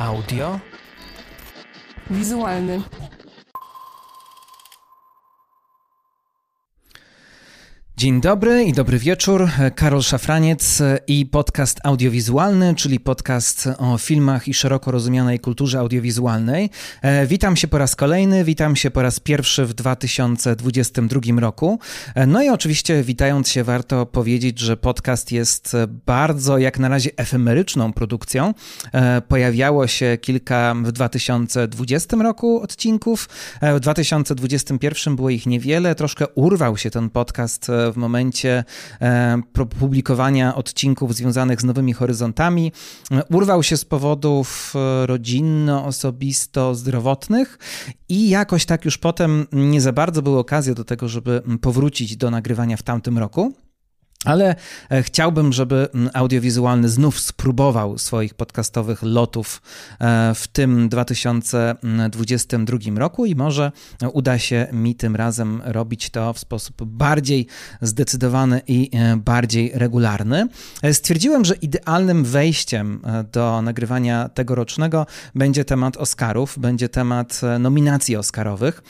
Audio. Wizualny. Dzień dobry i dobry wieczór. Karol Szafraniec i podcast audiowizualny, czyli podcast o filmach i szeroko rozumianej kulturze audiowizualnej. E, witam się po raz kolejny, witam się po raz pierwszy w 2022 roku. E, no i oczywiście witając się warto powiedzieć, że podcast jest bardzo jak na razie efemeryczną produkcją. E, pojawiało się kilka w 2020 roku odcinków, w 2021 było ich niewiele, troszkę urwał się ten podcast w momencie e, publikowania odcinków związanych z Nowymi Horyzontami. Urwał się z powodów e, rodzinno-osobisto-zdrowotnych i jakoś tak już potem nie za bardzo było okazji do tego, żeby powrócić do nagrywania w tamtym roku. Ale e, chciałbym, żeby audiowizualny znów spróbował swoich podcastowych lotów e, w tym 2022 roku i może uda się mi tym razem robić to w sposób bardziej zdecydowany i e, bardziej regularny. Stwierdziłem, że idealnym wejściem do nagrywania tegorocznego będzie temat Oscarów, będzie temat nominacji Oscarowych,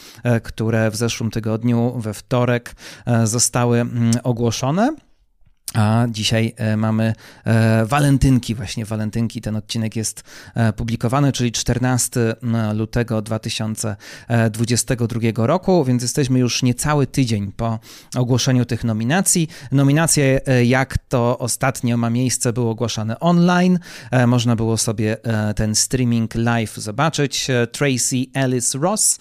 które w zeszłym tygodniu, we wtorek, zostały ogłoszone. A dzisiaj e, mamy e, walentynki, właśnie walentynki. Ten odcinek jest e, publikowany, czyli 14 lutego 2022 roku, więc jesteśmy już niecały tydzień po ogłoszeniu tych nominacji. Nominacje, jak to ostatnio ma miejsce, były ogłaszane online. Można było sobie ten streaming live zobaczyć. Tracy Ellis Ross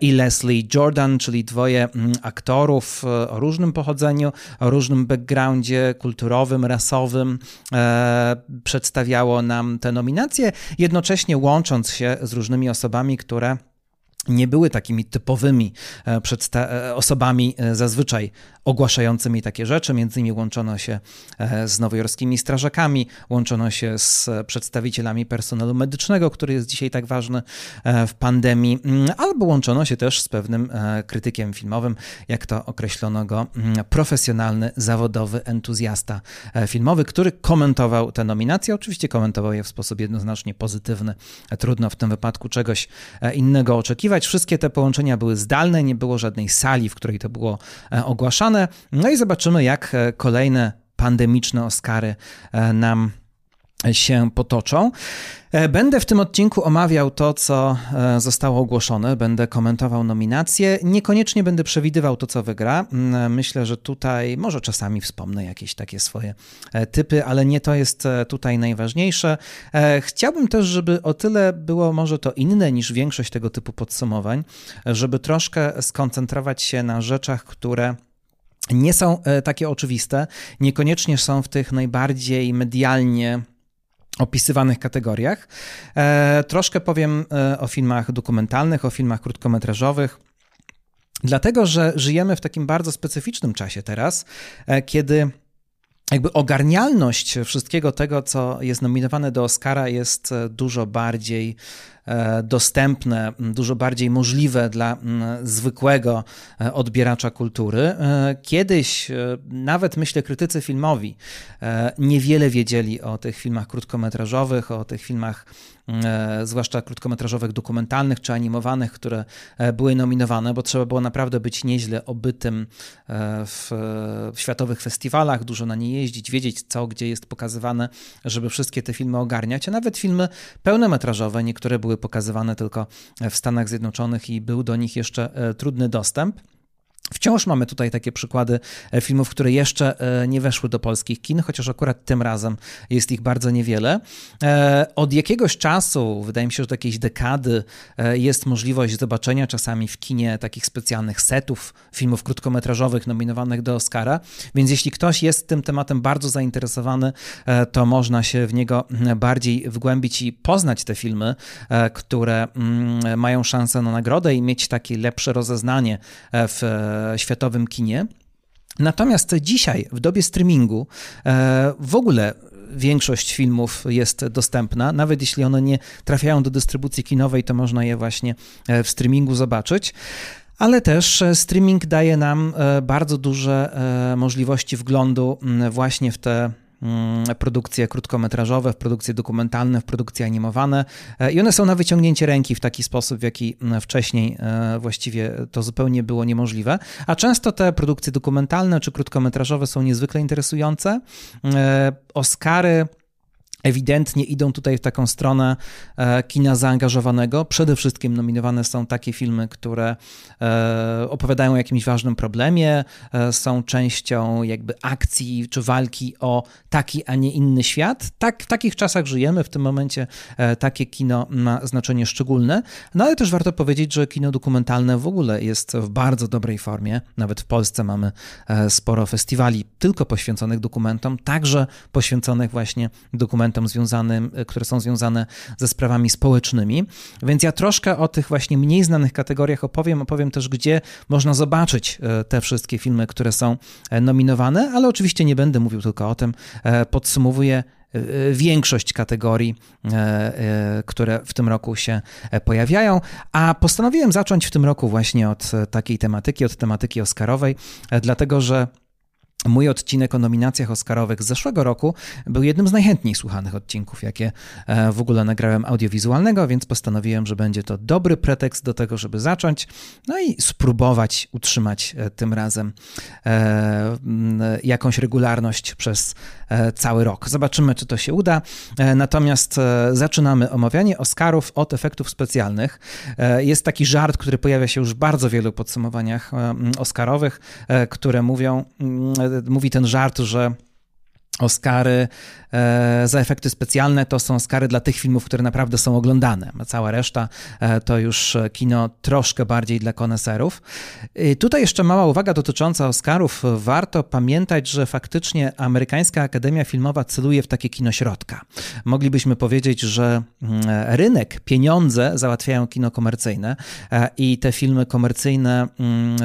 i Leslie Jordan, czyli dwoje aktorów o różnym pochodzeniu, o różnym backgroundzie kulturowym, rasowym e, przedstawiało nam te nominacje, jednocześnie łącząc się z różnymi osobami, które nie były takimi typowymi e, e, osobami e, zazwyczaj ogłaszającymi takie rzeczy. Między innymi łączono się z nowojorskimi strażakami, łączono się z przedstawicielami personelu medycznego, który jest dzisiaj tak ważny w pandemii, mm, albo łączono się też z pewnym krytykiem filmowym, jak to określono go, mm, profesjonalny, zawodowy entuzjasta filmowy, który komentował te nominacje. Oczywiście komentował je w sposób jednoznacznie pozytywny. Trudno w tym wypadku czegoś innego oczekiwać Wszystkie te połączenia były zdalne, nie było żadnej sali, w której to było e, ogłaszane. No i zobaczymy, jak e, kolejne pandemiczne Oscary e, nam się potoczą. E, będę w tym odcinku omawiał to, co e, zostało ogłoszone, będę komentował nominacje. Niekoniecznie będę przewidywał to, co wygra. Mm, myślę, że tutaj może czasami wspomnę jakieś takie swoje e, typy, ale nie to jest tutaj najważniejsze. Chciałbym też, żeby o tyle było może to inne niż większość tego typu podsumowań, żeby troszkę skoncentrować się na rzeczach, które nie są takie oczywiste, niekoniecznie są w tych najbardziej medialnie opisywanych kategoriach. E, troszkę powiem e, o filmach dokumentalnych, o filmach krótkometrażowych. Dlatego, że żyjemy w takim bardzo specyficznym czasie teraz, e, kiedy jakby ogarnialność wszystkiego tego, co jest nominowane do Oscara, jest dużo bardziej dostępne, dużo bardziej możliwe dla zwykłego e, odbieracza kultury. E, kiedyś nawet myślę krytycy filmowi niewiele wiedzieli o tych filmach krótkometrażowych, o tych filmach zwłaszcza krótkometrażowych, dokumentalnych czy animowanych, które były nominowane, bo trzeba było naprawdę być nieźle obytym w światowych festiwalach, dużo na nie jeździć, wiedzieć co, gdzie jest pokazywane, żeby wszystkie te filmy ogarniać, a nawet filmy pełnometrażowe, niektóre były pokazywane tylko w Stanach Zjednoczonych i był do nich jeszcze e, trudny dostęp. Wciąż mamy tutaj takie przykłady e, filmów, które jeszcze e, nie weszły do polskich kin, chociaż akurat tym razem jest ich bardzo niewiele. E, od jakiegoś czasu, wydaje mi się, że do jakiejś dekady, jest możliwość zobaczenia czasami w kinie takich specjalnych setów filmów krótkometrażowych nominowanych do Oscara, więc jeśli ktoś jest tym tematem bardzo zainteresowany, to można się w niego bardziej wgłębić i poznać te filmy, które mają szansę na nagrodę i mieć takie lepsze rozeznanie w światowym kinie. Natomiast dzisiaj, w dobie streamingu, e, w ogóle większość filmów jest dostępna. Nawet jeśli one nie trafiają do dystrybucji kinowej, to można je właśnie e, w streamingu zobaczyć. Ale też e, streaming daje nam bardzo duże możliwości wglądu właśnie w te produkcje krótkometrażowe, w produkcje dokumentalne, w produkcje animowane e, i one są na wyciągnięcie ręki w taki sposób, w jaki mm, wcześniej e, właściwie to zupełnie było niemożliwe. A często te produkcje dokumentalne czy krótkometrażowe są niezwykle interesujące. Oscary ewidentnie idą tutaj w taką stronę e, kina zaangażowanego. Przede wszystkim nominowane są takie filmy, które e, opowiadają o jakimś ważnym problemie, e, są częścią jakby akcji czy walki o taki, a nie inny świat. Tak, w takich czasach żyjemy, w tym momencie takie kino ma znaczenie szczególne. No ale też warto powiedzieć, że kino dokumentalne w ogóle jest w bardzo dobrej formie. Nawet w Polsce mamy sporo festiwali tylko poświęconych dokumentom, także poświęconych właśnie dokumentom dokumentom związanym, e, które są związane ze sprawami społecznymi. Więc ja troszkę o tych właśnie mniej znanych kategoriach opowiem. Opowiem też, gdzie można zobaczyć e, te wszystkie filmy, które są e, nominowane, ale oczywiście nie będę mówił tylko o tym. Podsumowuję większość kategorii, które w tym roku się pojawiają, a postanowiłem zacząć w tym roku właśnie od takiej tematyki, od tematyki Oscarowej, dlatego że Mój odcinek o nominacjach Oscarowych z zeszłego roku był jednym z najchętniej słuchanych odcinków, jakie e, w ogóle nagrałem audiowizualnego, więc postanowiłem, że będzie to dobry pretekst do tego, żeby zacząć, no i spróbować utrzymać e, tym razem e, jakąś regularność przez cały rok. Zobaczymy, czy to się uda. Natomiast zaczynamy omawianie Oscarów od efektów specjalnych. Jest taki żart, który pojawia się już w bardzo wielu podsumowaniach Oscarowych, które mówią, mówi ten żart, że Oscary e, za efekty specjalne to są Oscary dla tych filmów, które naprawdę są oglądane. Cała reszta e, to już kino troszkę bardziej dla koneserów. Tutaj jeszcze mała uwaga dotycząca Oscarów. Warto pamiętać, że faktycznie amerykańska Akademia Filmowa celuje w takie kino środka. Moglibyśmy powiedzieć, że mm, rynek, pieniądze załatwiają kino komercyjne e, i te filmy komercyjne mm,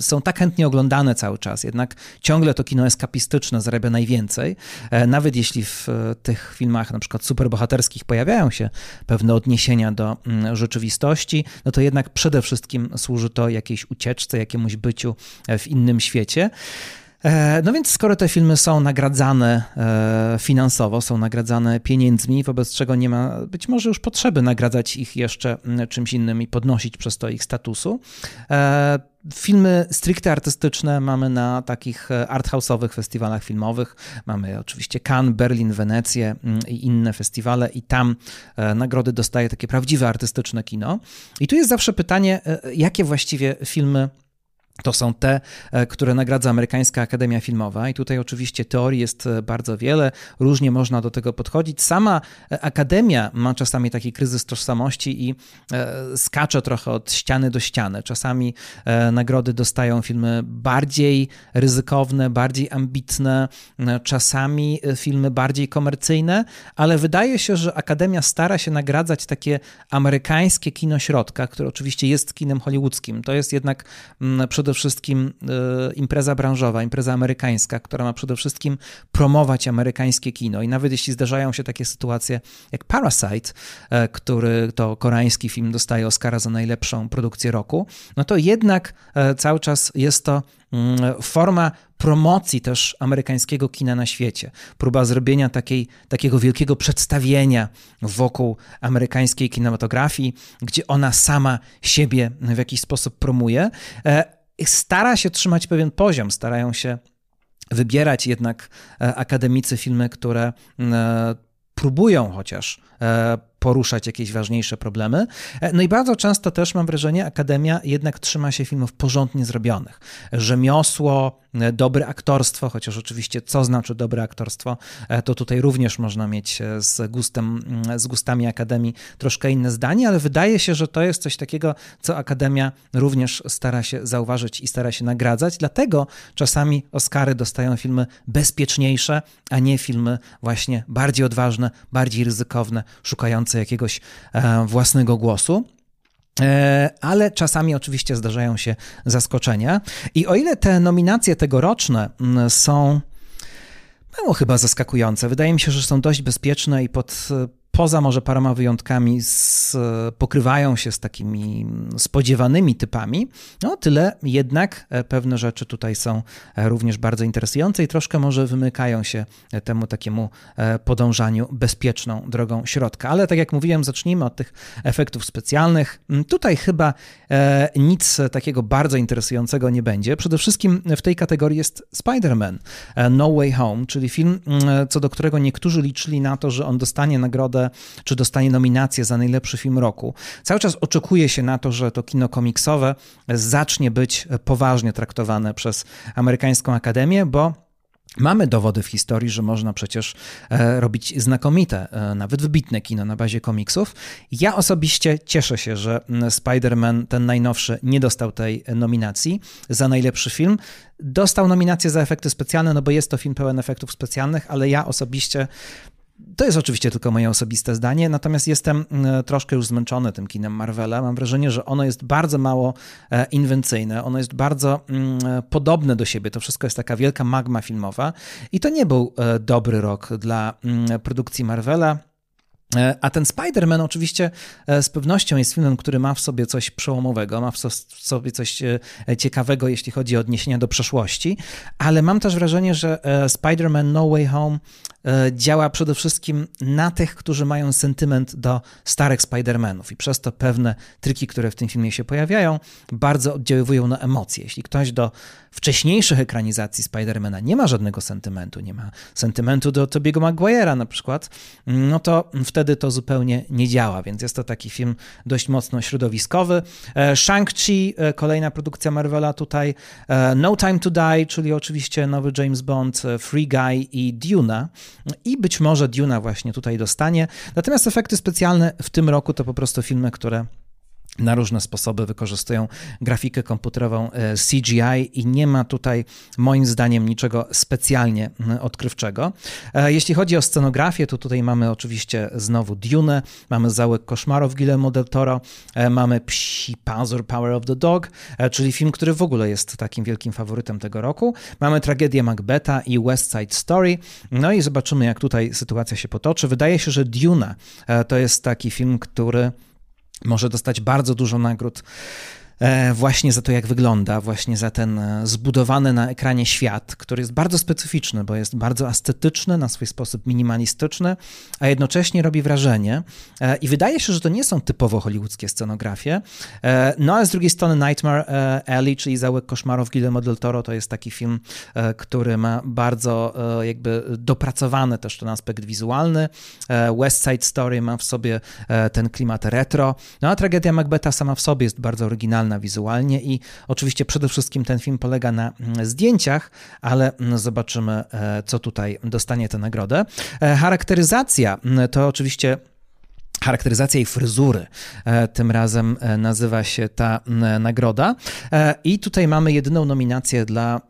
są tak chętnie oglądane cały czas. Jednak ciągle to kino eskapistyczne zarabia najwięcej więcej. E, nawet jeśli w e, tych filmach, na przykład superbohaterskich, pojawiają się pewne odniesienia do mm, rzeczywistości, no to jednak przede wszystkim służy to jakiejś ucieczce, jakiemuś byciu e, w innym świecie. No więc skoro te filmy są nagradzane finansowo, są nagradzane pieniędzmi, wobec czego nie ma być może już potrzeby nagradzać ich jeszcze mm, czymś innym i podnosić przez to ich statusu, Filmy stricte artystyczne mamy na takich e, arthouse'owych festiwalach filmowych. Mamy oczywiście Cannes, Berlin, Wenecję mm, i inne festiwale i tam e, nagrody dostaje takie prawdziwe artystyczne kino. I tu jest zawsze pytanie, e, jakie właściwie filmy to są te, e, które nagradza Amerykańska Akademia Filmowa, i tutaj oczywiście teorii jest e, bardzo wiele, różnie można do tego podchodzić. Sama e, Akademia ma czasami taki kryzys tożsamości i skacze trochę od ściany do ściany. Czasami nagrody dostają filmy bardziej ryzykowne, bardziej ambitne, czasami filmy bardziej komercyjne, ale wydaje się, że Akademia stara się nagradzać takie amerykańskie kino środka, które oczywiście jest kinem hollywoodzkim. To jest jednak przede przede wszystkim e, impreza branżowa, impreza amerykańska, która ma przede wszystkim promować amerykańskie kino. I nawet jeśli zdarzają się takie sytuacje jak Parasite, e, który to koreański film dostaje Oscara za najlepszą produkcję roku, no to jednak e, cały czas jest to mm, forma promocji też amerykańskiego kina na świecie. Próba zrobienia takiej, takiego wielkiego przedstawienia wokół amerykańskiej kinematografii, gdzie ona sama siebie w jakiś sposób promuje stara się trzymać pewien poziom, starają się wybierać jednak e, akademicy filmy, które e, próbują chociaż e, poruszać jakieś ważniejsze problemy. No i bardzo często też mam wrażenie, Akademia jednak trzyma się filmów porządnie zrobionych. Rzemiosło, E, dobre aktorstwo, chociaż oczywiście co znaczy dobre aktorstwo, e, to tutaj również można mieć e, z, gustem, mm, z gustami Akademii troszkę inne zdanie, ale wydaje się, że to jest coś takiego, co Akademia również stara się zauważyć i stara się nagradzać, dlatego czasami Oscary dostają filmy bezpieczniejsze, a nie filmy właśnie bardziej odważne, bardziej ryzykowne, szukające jakiegoś własnego głosu. E, ale czasami oczywiście zdarzają się zaskoczenia. I o ile te nominacje tegoroczne mm, są mało chyba zaskakujące, wydaje mi się, że są dość bezpieczne i pod poza może paroma wyjątkami z, pokrywają się z takimi spodziewanymi typami, no tyle jednak pewne rzeczy tutaj są również bardzo interesujące i troszkę może wymykają się temu takiemu podążaniu bezpieczną drogą środka. Ale tak jak mówiłem, zacznijmy od tych efektów specjalnych. Tutaj chyba nic takiego bardzo interesującego nie będzie. Przede wszystkim w tej kategorii jest Spider-Man No Way Home, czyli film, co do którego niektórzy liczyli na to, że on dostanie nagrodę, czy dostanie nominację za najlepszy film roku. Cały czas oczekuje się na to, że to kino komiksowe zacznie być poważnie traktowane przez amerykańską akademię, bo Mamy dowody w historii, że można przecież e, robić znakomite, e, nawet wybitne kino na bazie komiksów. Ja osobiście cieszę się, że Spider-Man, ten najnowszy, nie dostał tej nominacji za najlepszy film. Dostał nominację za efekty specjalne, no bo jest to film pełen efektów specjalnych, ale ja osobiście to jest oczywiście tylko moje osobiste zdanie, natomiast jestem mm, troszkę już zmęczony tym kinem Marvela. Mam wrażenie, że ono jest bardzo mało e, inwencyjne, ono jest bardzo mm, podobne do siebie. To wszystko jest taka wielka magma filmowa i to nie był e, dobry rok dla mm, produkcji Marvela. E, a ten Spider-Man oczywiście z pewnością jest filmem, który ma w sobie coś przełomowego, ma w sobie coś ciekawego, jeśli chodzi o odniesienia do przeszłości, ale mam też wrażenie, że Spider-Man No Way Home działa przede wszystkim na tych, którzy mają sentyment do starych Spider-Manów i przez to pewne triki, które w tym filmie się pojawiają, bardzo oddziaływują na emocje. Jeśli ktoś do wcześniejszych ekranizacji Spidermana nie ma żadnego sentymentu, nie ma sentymentu do Tobiego Maguire'a na przykład, no to wtedy to zupełnie nie działa, więc jest to taki film dość mocno środowiskowy. E, Shang-Chi, e, kolejna produkcja Marvela tutaj, e, No Time to Die, czyli oczywiście nowy James Bond, Free Guy i Duna i być może Duna właśnie tutaj dostanie. Natomiast efekty specjalne w tym roku to po prostu filmy, które na różne sposoby wykorzystują grafikę komputerową e, CGI i nie ma tutaj moim zdaniem niczego specjalnie odkrywczego. E, jeśli chodzi o scenografię, to tutaj mamy oczywiście znowu Dune, mamy Załek Koszmarów Guillermo del Toro, e, mamy Psi Pazur Power of the Dog, czyli film, który w ogóle jest takim wielkim faworytem tego roku. Mamy tragedię Macbeta i West Side Story. No i zobaczymy, jak tutaj sytuacja się potoczy. Wydaje się, że Dune to jest taki film, który może dostać bardzo dużo nagród właśnie za to, jak wygląda, właśnie za ten e, zbudowany na ekranie świat, który jest bardzo specyficzny, bo jest bardzo estetyczny, na swój sposób minimalistyczny, a jednocześnie robi wrażenie. E, I wydaje się, że to nie są typowo hollywoodzkie scenografie. No ale z drugiej strony Nightmare Alley, czyli Załek Koszmarów Guillermo del Toro, to jest taki film, który ma bardzo jakby dopracowany też ten aspekt wizualny. West Side Story ma w sobie ten klimat retro. No a tragedia Macbeta sama w sobie jest bardzo oryginalna wizualnie i oczywiście przede wszystkim ten film polega na mm, zdjęciach, ale mm, zobaczymy, e, co tutaj dostanie tę nagrodę. E, charakteryzacja mm, to oczywiście charakteryzacja jej fryzury. E, tym razem e, nazywa się ta nagroda. E, I tutaj mamy jedyną nominację dla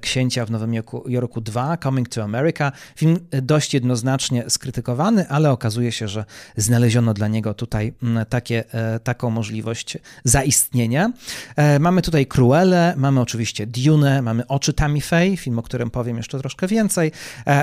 Księcia w Nowym Jorku 2, Coming to America. Film dość jednoznacznie skrytykowany, ale okazuje się, że znaleziono dla niego tutaj takie, taką możliwość zaistnienia. Mamy tutaj Cruelle, mamy oczywiście Dune, mamy Oczy Tammy Faye, film, o którym powiem jeszcze troszkę więcej.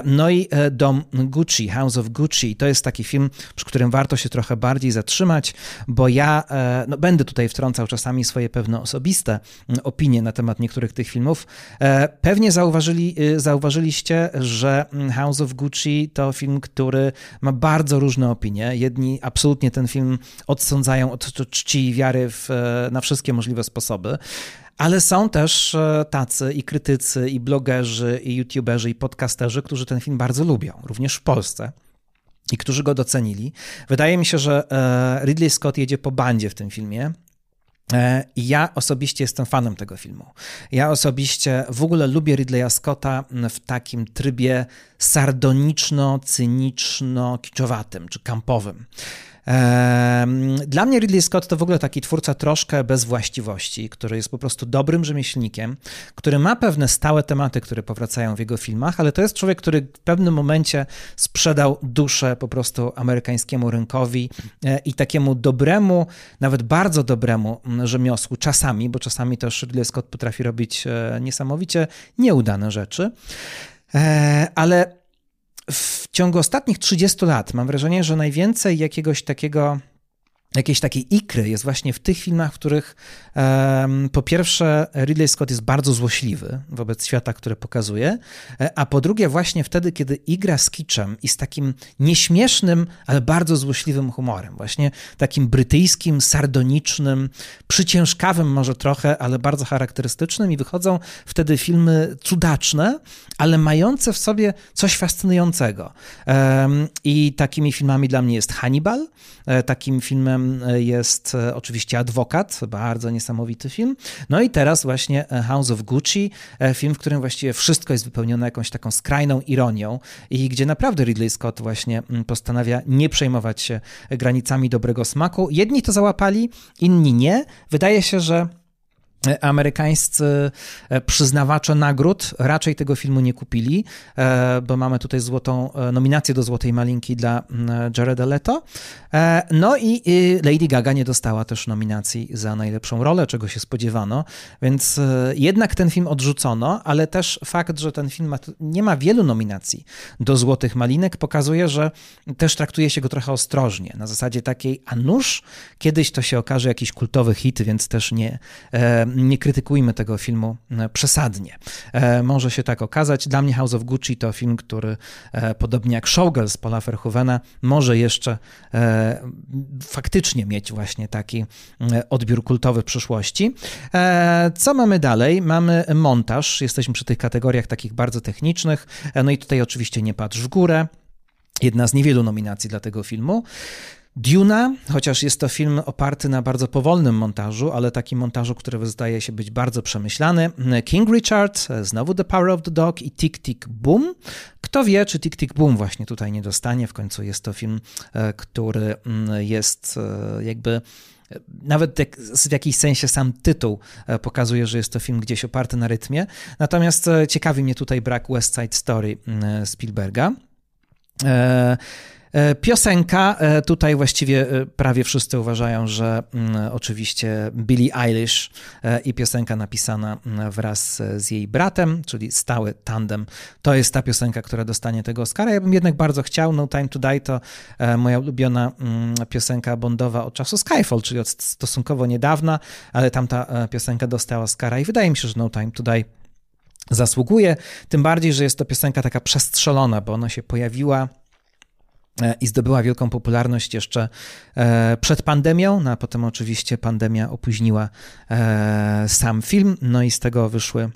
No i Dom Gucci, House of Gucci. To jest taki film, przy którym warto się trochę bardziej zatrzymać, bo ja e, no, będę tutaj wtrącał czasami swoje pewne osobiste mm, opinie na temat niektórych tych filmów. E, pewnie zauważyli, y, zauważyliście, że mm, House of Gucci to film, który ma bardzo różne opinie. Jedni absolutnie ten film odsądzają od czci i wiary w, e, na wszystkie możliwe sposoby. Ale są też tacy i krytycy, i blogerzy, i youtuberzy, i podcasterzy, którzy ten film bardzo lubią, również w Polsce i którzy go docenili. Wydaje mi się, że e, Ridley Scott jedzie po bandzie w tym filmie. E, I ja osobiście jestem fanem tego filmu. Ja osobiście w ogóle lubię Ridleya Scotta w takim trybie sardoniczno-cyniczno-kiczowatym czy kampowym. Dla mnie Ridley Scott to w ogóle taki twórca troszkę bez właściwości, który jest po prostu dobrym rzemieślnikiem, który ma pewne stałe tematy, które powracają w jego filmach, ale to jest człowiek, który w pewnym momencie sprzedał duszę po prostu amerykańskiemu rynkowi e, i takiemu dobremu, nawet bardzo dobremu rzemiosłu czasami, bo czasami też Ridley Scott potrafi robić e, niesamowicie nieudane rzeczy. E, ale w ciągu ostatnich 30 lat mam wrażenie, że najwięcej jakiegoś takiego jakiejś takiej ikry jest właśnie w tych filmach, w których um, po pierwsze Ridley Scott jest bardzo złośliwy wobec świata, które pokazuje, e, a po drugie właśnie wtedy, kiedy igra z kiczem i z takim nieśmiesznym, ale bardzo złośliwym humorem, właśnie takim brytyjskim, sardonicznym, przyciężkawym może trochę, ale bardzo charakterystycznym i wychodzą wtedy filmy cudaczne, ale mające w sobie coś fascynującego. Um, I takimi filmami dla mnie jest Hannibal, e, takim filmem jest e, oczywiście Adwokat, bardzo niesamowity film. No i teraz właśnie e, House of Gucci, e, film, w którym właściwie wszystko jest wypełnione jakąś taką skrajną ironią i gdzie naprawdę Ridley Scott właśnie mm, postanawia nie przejmować się granicami dobrego smaku. Jedni to załapali, inni nie. Wydaje się, że amerykańscy e, przyznawacze nagród raczej tego filmu nie kupili, e, bo mamy tutaj złotą e, nominację do Złotej Malinki dla Jareda Leto. No i Lady Gaga nie dostała też nominacji za najlepszą rolę, czego się spodziewano, więc jednak ten film odrzucono, ale też fakt, że ten film ma, nie ma wielu nominacji do Złotych Malinek pokazuje, że też traktuje się go trochę ostrożnie, na zasadzie takiej, a nuż kiedyś to się okaże jakiś kultowy hit, więc też nie nie krytykujmy tego filmu e, przesadnie. E, może się tak okazać. Dla mnie House of Gucci to film, który e, podobnie jak Showgirls Paula Verhoevena może jeszcze faktycznie mieć właśnie taki odbiór kultowy w przyszłości. Co mamy dalej? Mamy montaż. Jesteśmy przy tych kategoriach takich bardzo technicznych. No i tutaj oczywiście nie patrz w górę. Jedna z niewielu nominacji dla tego filmu. Duna, chociaż jest to film oparty na bardzo powolnym montażu, ale takim montażu, który zdaje się być bardzo przemyślany. King Richard, znowu The Power of the Dog i Tick Tick Boom. Kto wie, czy Tick Tick Boom właśnie tutaj nie dostanie. W końcu jest to film, e, który mm, jest e, jakby e, nawet w jakimś sensie sam tytuł pokazuje, że jest to film gdzieś oparty na rytmie. Natomiast ciekawi mnie tutaj brak West Side Story mm, Spielberga. E, piosenka, e, tutaj właściwie e, prawie wszyscy uważają, że mm, oczywiście Billie Eilish i piosenka napisana mm, wraz z jej bratem, czyli stały tandem, to jest ta piosenka, która dostanie tego Oscara. Ja bym jednak bardzo chciał, No Time to Die to moja ulubiona mm, piosenka bondowa od czasu Skyfall, czyli od stosunkowo niedawna, ale tamta piosenka dostała Oscara i wydaje mi się, że No Time to Die zasługuje, tym bardziej, że jest to piosenka taka przestrzelona, bo ona się pojawiła i zdobyła wielką popularność jeszcze e, przed pandemią, no a potem oczywiście pandemia opóźniła e, sam film, no i z tego wyszły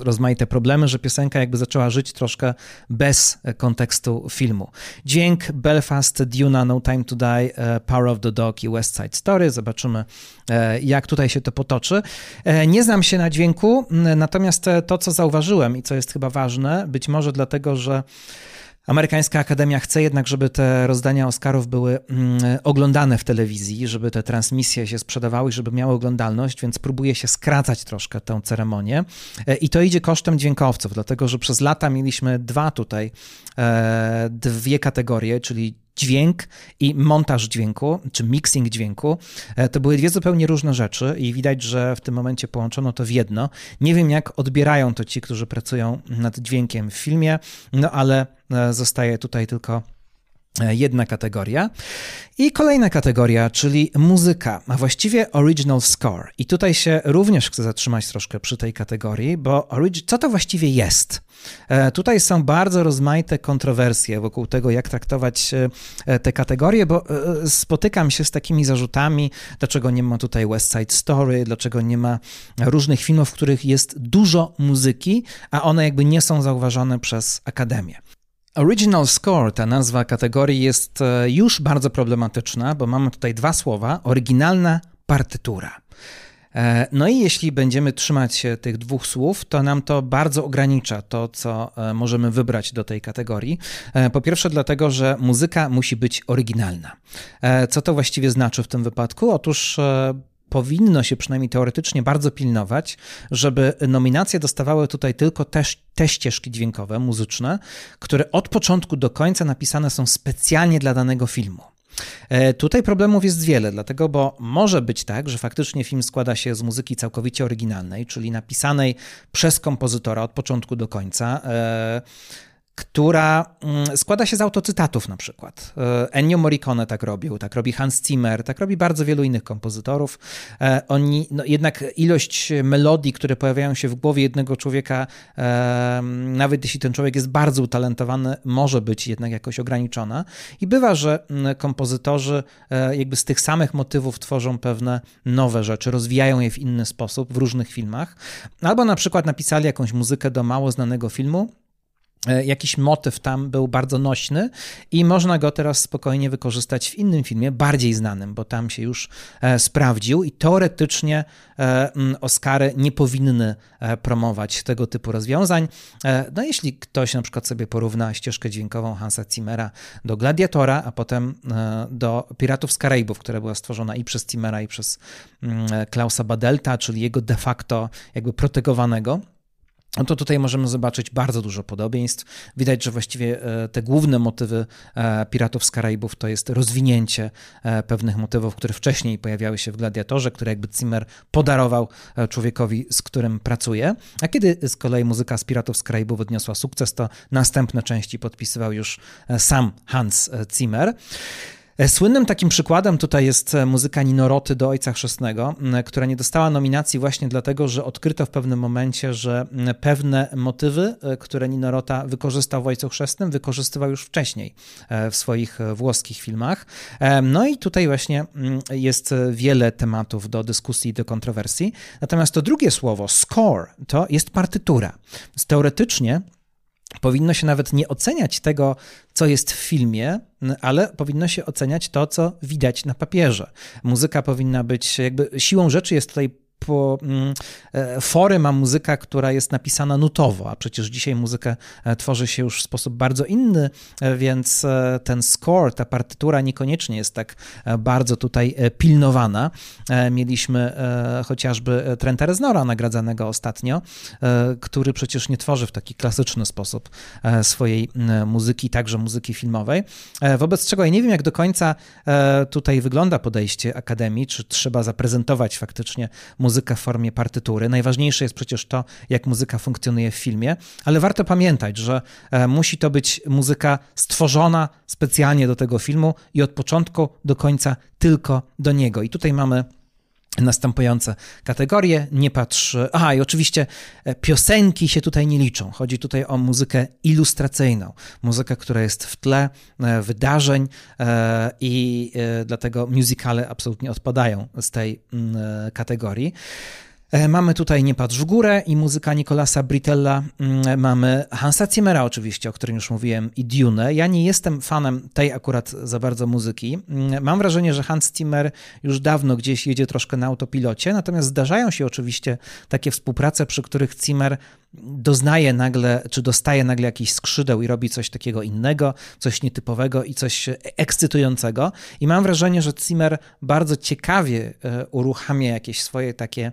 rozmaite problemy, że piosenka jakby zaczęła żyć troszkę bez kontekstu filmu. Dźwięk Belfast, Duna, No Time to Die, Power of the Dog i West Side Story. Zobaczymy, jak tutaj się to potoczy. Nie znam się na dźwięku, natomiast to, co zauważyłem i co jest chyba ważne, być może dlatego, że Amerykańska Akademia chce jednak, żeby te rozdania Oscarów były mm, oglądane w telewizji, żeby te transmisje się sprzedawały, żeby miały oglądalność, więc próbuje się skracać troszkę tę ceremonię. E, I to idzie kosztem dźwiękowców, dlatego że przez lata mieliśmy dwa tutaj, e, dwie kategorie, czyli dźwięk i montaż dźwięku, czy mixing dźwięku, e, to były dwie zupełnie różne rzeczy i widać, że w tym momencie połączono to w jedno. Nie wiem, jak odbierają to ci, którzy pracują nad dźwiękiem w filmie, no ale e, zostaje tutaj tylko jedna kategoria. I kolejna kategoria, czyli muzyka, a właściwie original score. I tutaj się również chcę zatrzymać troszkę przy tej kategorii, bo co to właściwie jest? E, tutaj są bardzo rozmaite kontrowersje wokół tego, jak traktować e, te kategorie, bo e, spotykam się z takimi zarzutami, dlaczego nie ma tutaj West Side Story, dlaczego nie ma różnych filmów, w których jest dużo muzyki, a one jakby nie są zauważone przez Akademię. Original score, ta nazwa kategorii jest już bardzo problematyczna, bo mamy tutaj dwa słowa: oryginalna partytura. E, no i jeśli będziemy trzymać się tych dwóch słów, to nam to bardzo ogranicza to, co e, możemy wybrać do tej kategorii. E, po pierwsze, dlatego, że muzyka musi być oryginalna. Co to właściwie znaczy w tym wypadku? Otóż powinno się przynajmniej teoretycznie bardzo pilnować, żeby nominacje dostawały tutaj tylko te, te ścieżki dźwiękowe, muzyczne, które od początku do końca napisane są specjalnie dla danego filmu. E, tutaj problemów jest wiele, dlatego, bo może być tak, że faktycznie film składa się z muzyki całkowicie oryginalnej, czyli napisanej przez kompozytora od początku do końca. Która mm, składa się z autocytatów na przykład. E, Ennio Morricone tak robił, tak robi Hans Zimmer, tak robi bardzo wielu innych kompozytorów. E, oni, no jednak ilość melodii, które pojawiają się w głowie jednego człowieka, e, nawet jeśli ten człowiek jest bardzo utalentowany, może być jednak jakoś ograniczona. I bywa, że mm, kompozytorzy jakby z tych samych motywów tworzą pewne nowe rzeczy, rozwijają je w inny sposób w różnych filmach. Albo na przykład napisali jakąś muzykę do mało znanego filmu, jakiś motyw tam był bardzo nośny i można go teraz spokojnie wykorzystać w innym filmie, bardziej znanym, bo tam się już e, sprawdził i teoretycznie e, Oscary nie powinny promować tego typu rozwiązań. No jeśli ktoś na przykład sobie porówna ścieżkę dźwiękową Hansa Zimmera do Gladiatora, a potem do Piratów z Karaibów, która była stworzona i przez Zimmera i przez Klausa Badelta, czyli jego de facto jakby protegowanego, to tutaj możemy zobaczyć bardzo dużo podobieństw. Widać, że właściwie e, te główne motywy e, Piratów z Karaibów to jest rozwinięcie e, pewnych motywów, które wcześniej pojawiały się w Gladiatorze, które jakby Zimmer podarował człowiekowi, z którym pracuje. A kiedy z kolei muzyka z Piratów z Karaibów odniosła sukces, to następne części podpisywał już sam Hans Zimmer. E, słynnym takim przykładem tutaj jest e, muzyka Ninoroty do Ojca Chrzestnego, która nie dostała nominacji właśnie dlatego, że odkryto w pewnym momencie, że pewne motywy, e, które Ninorota wykorzystał w Ojcu Chrzestnym, wykorzystywał już wcześniej w swoich włoskich filmach. No i tutaj właśnie jest wiele tematów do dyskusji i do kontrowersji. Natomiast to drugie słowo, score, to jest partytura. Teoretycznie powinno się nawet nie oceniać tego, co jest w filmie, ale powinno się oceniać to, co widać na papierze. Muzyka powinna być, jakby siłą rzeczy jest tutaj po mm, e, fory ma muzyka, która jest napisana nutowo, a przecież dzisiaj muzykę e, tworzy się już w sposób bardzo inny, e, więc ten score, ta partytura niekoniecznie jest tak bardzo tutaj pilnowana. Mieliśmy chociażby Trenta Reznora nagradzanego ostatnio, który przecież nie tworzy w taki klasyczny sposób swojej muzyki, także muzyki filmowej. Wobec czego ja nie wiem, jak do końca tutaj wygląda podejście Akademii, czy trzeba zaprezentować faktycznie muzykę muzykę w formie partytury. Najważniejsze jest przecież to, jak muzyka funkcjonuje w filmie, ale warto pamiętać, że e, musi to być muzyka stworzona specjalnie do tego filmu i od początku do końca tylko do niego. I tutaj mamy następujące kategorie. Nie patrz. Aha, i oczywiście e, piosenki się tutaj nie liczą. Chodzi tutaj o muzykę ilustracyjną, muzykę, która jest w tle e, wydarzeń i dlatego musicale absolutnie odpadają z tej mm, kategorii. E, mamy tutaj Nie patrz w górę i muzyka Nicolasa Britella. Mm, mamy Hansa Zimmera oczywiście, o którym już mówiłem, i Dune. Ja nie jestem fanem tej akurat za bardzo muzyki. Mm, mam wrażenie, że Hans Zimmer już dawno gdzieś jedzie troszkę na autopilocie, natomiast zdarzają się oczywiście takie współprace, przy których Zimmer doznaje nagle, czy dostaje nagle jakiś skrzydeł i robi coś takiego innego, coś nietypowego i coś ekscytującego. I mam wrażenie, że Zimmer bardzo ciekawie e, uruchamia jakieś swoje takie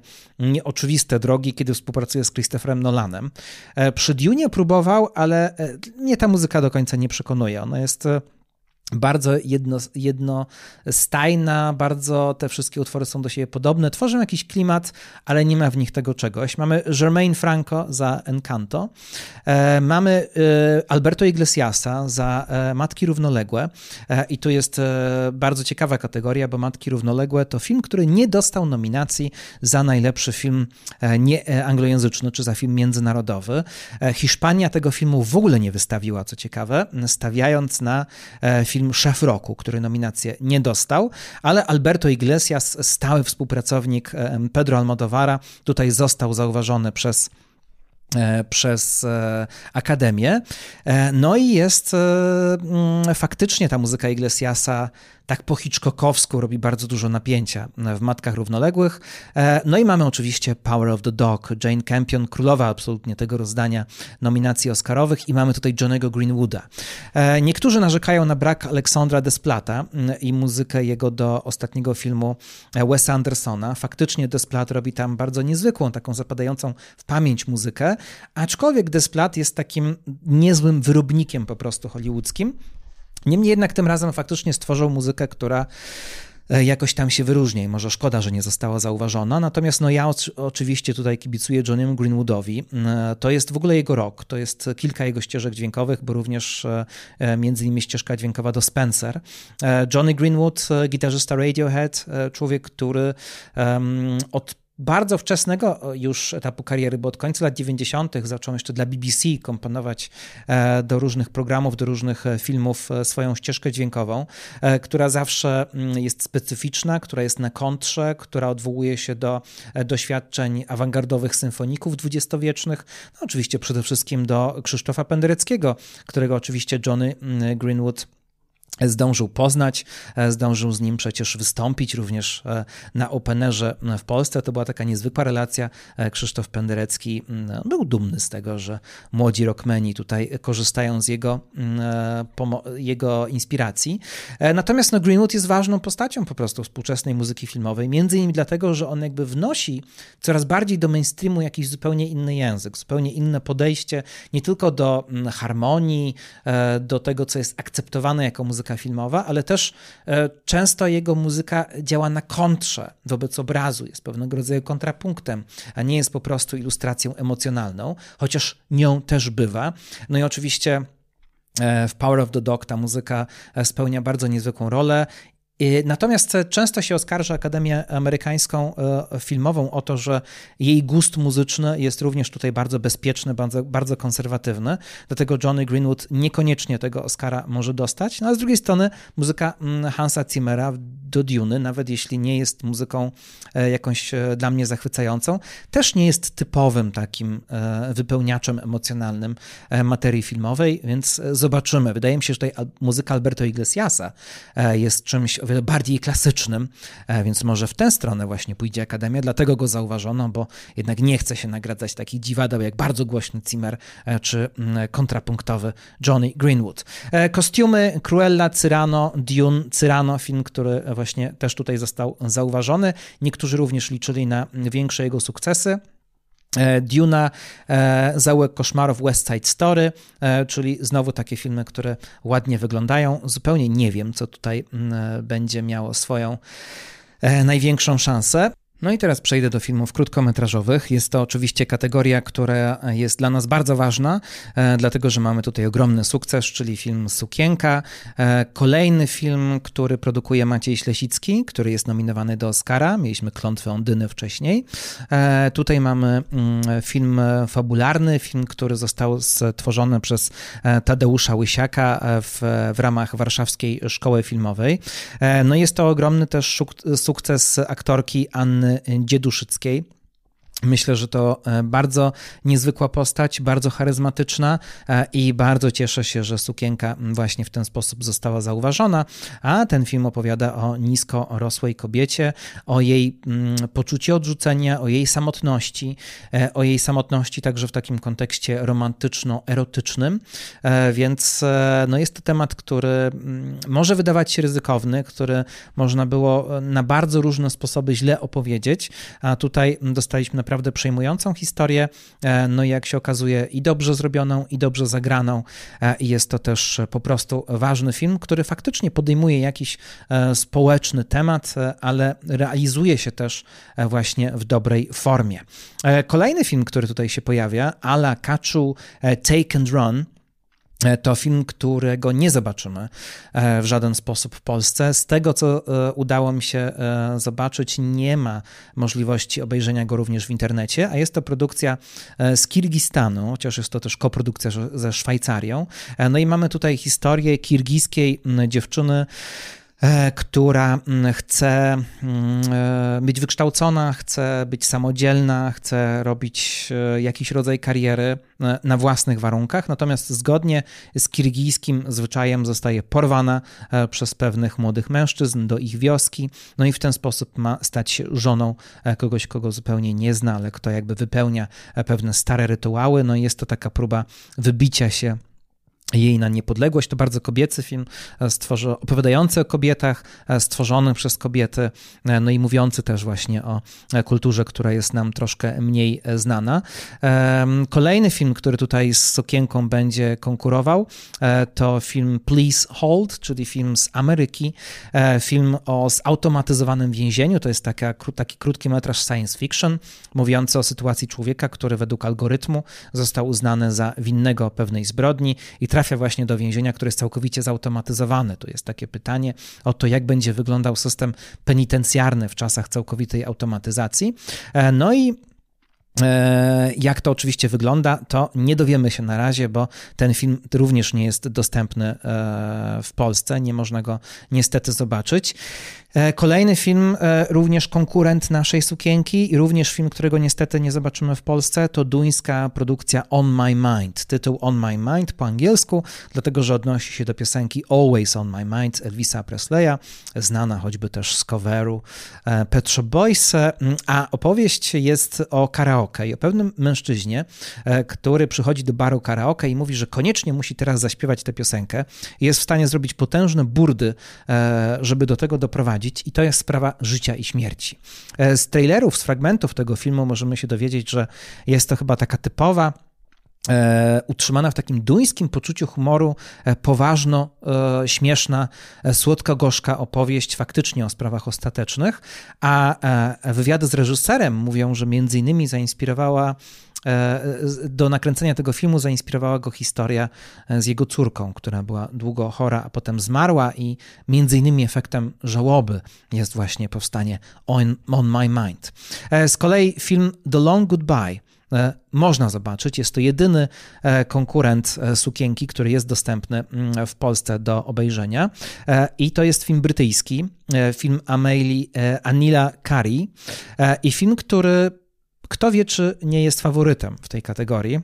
nieoczywiste drogi, kiedy współpracuje z Christopherem Nolanem. E, przy Dune próbował, ale e, mnie ta muzyka do końca nie przekonuje. Ona jest bardzo jedno, jednostajna, bardzo te wszystkie utwory są do siebie podobne, tworzą jakiś klimat, ale nie ma w nich tego czegoś. Mamy Germain Franco za Encanto, e, mamy e, Alberto Iglesiasa za e, Matki Równoległe e, i tu jest e, bardzo ciekawa kategoria, bo Matki Równoległe to film, który nie dostał nominacji za najlepszy film e, nie anglojęzyczny, czy za film międzynarodowy. Hiszpania tego filmu w ogóle nie wystawiła, co ciekawe, stawiając na film film Szef Roku, który nominację nie dostał, ale Alberto Iglesias, stały współpracownik Pedro Almodovara, tutaj został zauważony przez e, przez e, Akademię. E, no i jest faktycznie ta muzyka Iglesiasa tak po Hitchcockowsku robi bardzo dużo napięcia w Matkach Równoległych. E, no i mamy oczywiście Power of the Dog, Jane Campion, królowa absolutnie tego rozdania nominacji oscarowych i mamy tutaj Johnego Greenwooda. E, niektórzy narzekają na brak Aleksandra Desplata mm, i muzykę jego do ostatniego filmu e, Wesa Andersona. Faktycznie Desplat robi tam bardzo niezwykłą, taką zapadającą w pamięć muzykę, aczkolwiek Desplat jest takim niezłym wyrobnikiem po prostu hollywoodzkim. Niemniej jednak tym razem faktycznie stworzył muzykę, która E, jakoś tam się wyróżnia i może szkoda, że nie została zauważona. Natomiast no ja oczywiście tutaj kibicuję Johniemu Greenwoodowi. E, to jest w ogóle jego rok, to jest kilka jego ścieżek dźwiękowych, bo również e, między innymi ścieżka dźwiękowa do Spencer. Johnny Greenwood, gitarzysta Radiohead, człowiek, który od bardzo wczesnego już etapu kariery, bo od końca lat 90. zaczął jeszcze dla BBC komponować e, do różnych programów, do różnych e, filmów e, swoją ścieżkę dźwiękową, która zawsze mm, jest specyficzna, która jest na kontrze, która odwołuje się do doświadczeń awangardowych symfoników dwudziestowiecznych, no oczywiście przede wszystkim do Krzysztofa Pendereckiego, którego oczywiście Johnny mm, Greenwood zdążył poznać, e, zdążył z nim przecież wystąpić również e, na Openerze w Polsce. To była taka niezwykła relacja. E, Krzysztof Penderecki mm, był dumny z tego, że młodzi rockmeni tutaj korzystają z jego, mm, jego inspiracji. Natomiast no, Greenwood jest ważną postacią po prostu współczesnej muzyki filmowej, między innymi dlatego, że on jakby wnosi coraz bardziej do mainstreamu jakiś zupełnie inny język, zupełnie inne podejście, nie tylko do mm, harmonii, do tego, co jest akceptowane jako muzyka muzyka filmowa, ale też e, często jego muzyka działa na kontrze wobec obrazu, jest pewnego rodzaju kontrapunktem, a nie jest po prostu ilustracją emocjonalną, chociaż nią też bywa. No i oczywiście e, w Power of the Dog ta muzyka e, spełnia bardzo niezwykłą rolę Natomiast często się oskarża Akademię Amerykańską e, Filmową o to, że jej gust muzyczny jest również tutaj bardzo bezpieczny, bardzo, bardzo konserwatywny. Dlatego Johnny Greenwood niekoniecznie tego Oscara może dostać. No a z drugiej strony muzyka mm, Hansa Zimmera do Duny, nawet jeśli nie jest muzyką e, jakąś e, dla mnie zachwycającą, też nie jest typowym takim wypełniaczem emocjonalnym materii filmowej, więc zobaczymy. Wydaje mi się, że tutaj muzyka Alberto Iglesiasa jest czymś o wiele bardziej klasycznym, e, więc może w tę stronę właśnie pójdzie Akademia, dlatego go zauważono, bo jednak nie chce się nagradzać takich dziwadeł jak bardzo głośny Zimmer e, czy mm, kontrapunktowy Johnny Greenwood. E, kostiumy Cruella, Cyrano, Dune, Cyrano, film, który właśnie też tutaj został zauważony. Niektórzy również liczyli na większe jego sukcesy. E, Duna, e, Zaułek Koszmarów, West Side Story, e, czyli znowu takie filmy, które ładnie wyglądają. Zupełnie nie wiem, co tutaj mm, będzie miało swoją największą szansę. No i teraz przejdę do filmów krótkometrażowych. Jest to oczywiście kategoria, która jest dla nas bardzo ważna, e, dlatego że mamy tutaj ogromny sukces, czyli film Sukienka. E, kolejny film, który produkuje Maciej Ślesicki, który jest nominowany do Oscara. Mieliśmy Klątwę Ondyny wcześniej. E, tutaj mamy mm, film fabularny, film, który został stworzony przez Tadeusza Łysiaka w, w ramach Warszawskiej Szkoły Filmowej. No jest to ogromny też sukces aktorki Anny Dzieduszyckiej. Myślę, że to e, bardzo niezwykła postać, bardzo charyzmatyczna e, i bardzo cieszę się, że sukienka właśnie w ten sposób została zauważona. A ten film opowiada o nisko rosłej kobiecie, o jej mm, poczuciu odrzucenia, o jej samotności, e, o jej samotności także w takim kontekście romantyczno-erotycznym. Więc no jest to temat, który mm, może wydawać się ryzykowny, który można było na bardzo różne sposoby źle opowiedzieć, a tutaj dostaliśmy naprawdę naprawdę przejmującą historię, e, no i jak się okazuje i dobrze zrobioną, i dobrze zagraną. E, I jest to też po prostu ważny film, który faktycznie podejmuje jakiś e, społeczny temat, ale realizuje się też właśnie w dobrej formie. Kolejny film, który tutaj się pojawia, Ala Kaczu Take and Run, to film, którego nie zobaczymy e, w żaden sposób w Polsce. Z tego, co e, udało mi się zobaczyć, nie ma możliwości obejrzenia go również w internecie, a jest to produkcja z Kirgistanu, chociaż jest to też koprodukcja ze Szwajcarią. No i mamy tutaj historię kirgiskiej dziewczyny, E, która mm, chce mm, e, być wykształcona, chce być samodzielna, chce robić e, jakiś rodzaj kariery na własnych warunkach, natomiast zgodnie z kirgijskim zwyczajem zostaje porwana przez pewnych młodych mężczyzn do ich wioski, no i w ten sposób ma stać się żoną kogoś, kogo zupełnie nie zna, ale kto jakby wypełnia pewne stare rytuały, no i jest to taka próba wybicia się jej na niepodległość. To bardzo kobiecy film, e, stworzy, opowiadający o kobietach, e, stworzony przez kobiety, e, no i mówiący też właśnie o kulturze, która jest nam troszkę mniej znana. Kolejny film, który tutaj z Sokienką będzie konkurował, to film Please Hold, czyli film z Ameryki, film o zautomatyzowanym więzieniu. To jest taka, taki krótki metraż science fiction, mówiący o sytuacji człowieka, który według algorytmu został uznany za winnego pewnej zbrodni i trafia właśnie do więzienia, które jest całkowicie zautomatyzowane. Tu jest takie pytanie o to, jak będzie wyglądał system penitencjarny w czasach całkowitej automatyzacji. E, no i jak to oczywiście wygląda, to nie dowiemy się na razie, bo ten film również nie jest dostępny e, w Polsce, nie można go niestety zobaczyć. E, kolejny film, e, również konkurent naszej sukienki i również film, którego niestety nie zobaczymy w Polsce, to duńska produkcja On My Mind. Tytuł On My Mind po angielsku, dlatego że odnosi się do piosenki Always On My Mind Elvisa Presleya, znana choćby też z coveru e, Petro Boys, a opowieść jest o karaoke i o pewnym mężczyźnie, który przychodzi do baru karaoke i mówi, że koniecznie musi teraz zaśpiewać tę piosenkę i jest w stanie zrobić potężne burdy, żeby do tego doprowadzić i to jest sprawa życia i śmierci. E, z trailerów, z fragmentów tego filmu możemy się dowiedzieć, że jest to chyba taka typowa e, utrzymana w takim duńskim poczuciu humoru, e, poważno, śmieszna, słodko-gorzka opowieść faktycznie o sprawach ostatecznych, a wywiady z reżyserem mówią, że między innymi zainspirowała E, do nakręcenia tego filmu zainspirowała go historia e, z jego córką, która była długo chora, a potem zmarła i między innymi efektem żałoby jest właśnie powstanie On, On My Mind. E, z kolei film The Long Goodbye można zobaczyć. Jest to jedyny konkurent sukienki, który jest dostępny mm, w Polsce do obejrzenia. I to jest film brytyjski, film Amelie Anila Kari i film, który kto wie, czy nie jest faworytem w tej kategorii.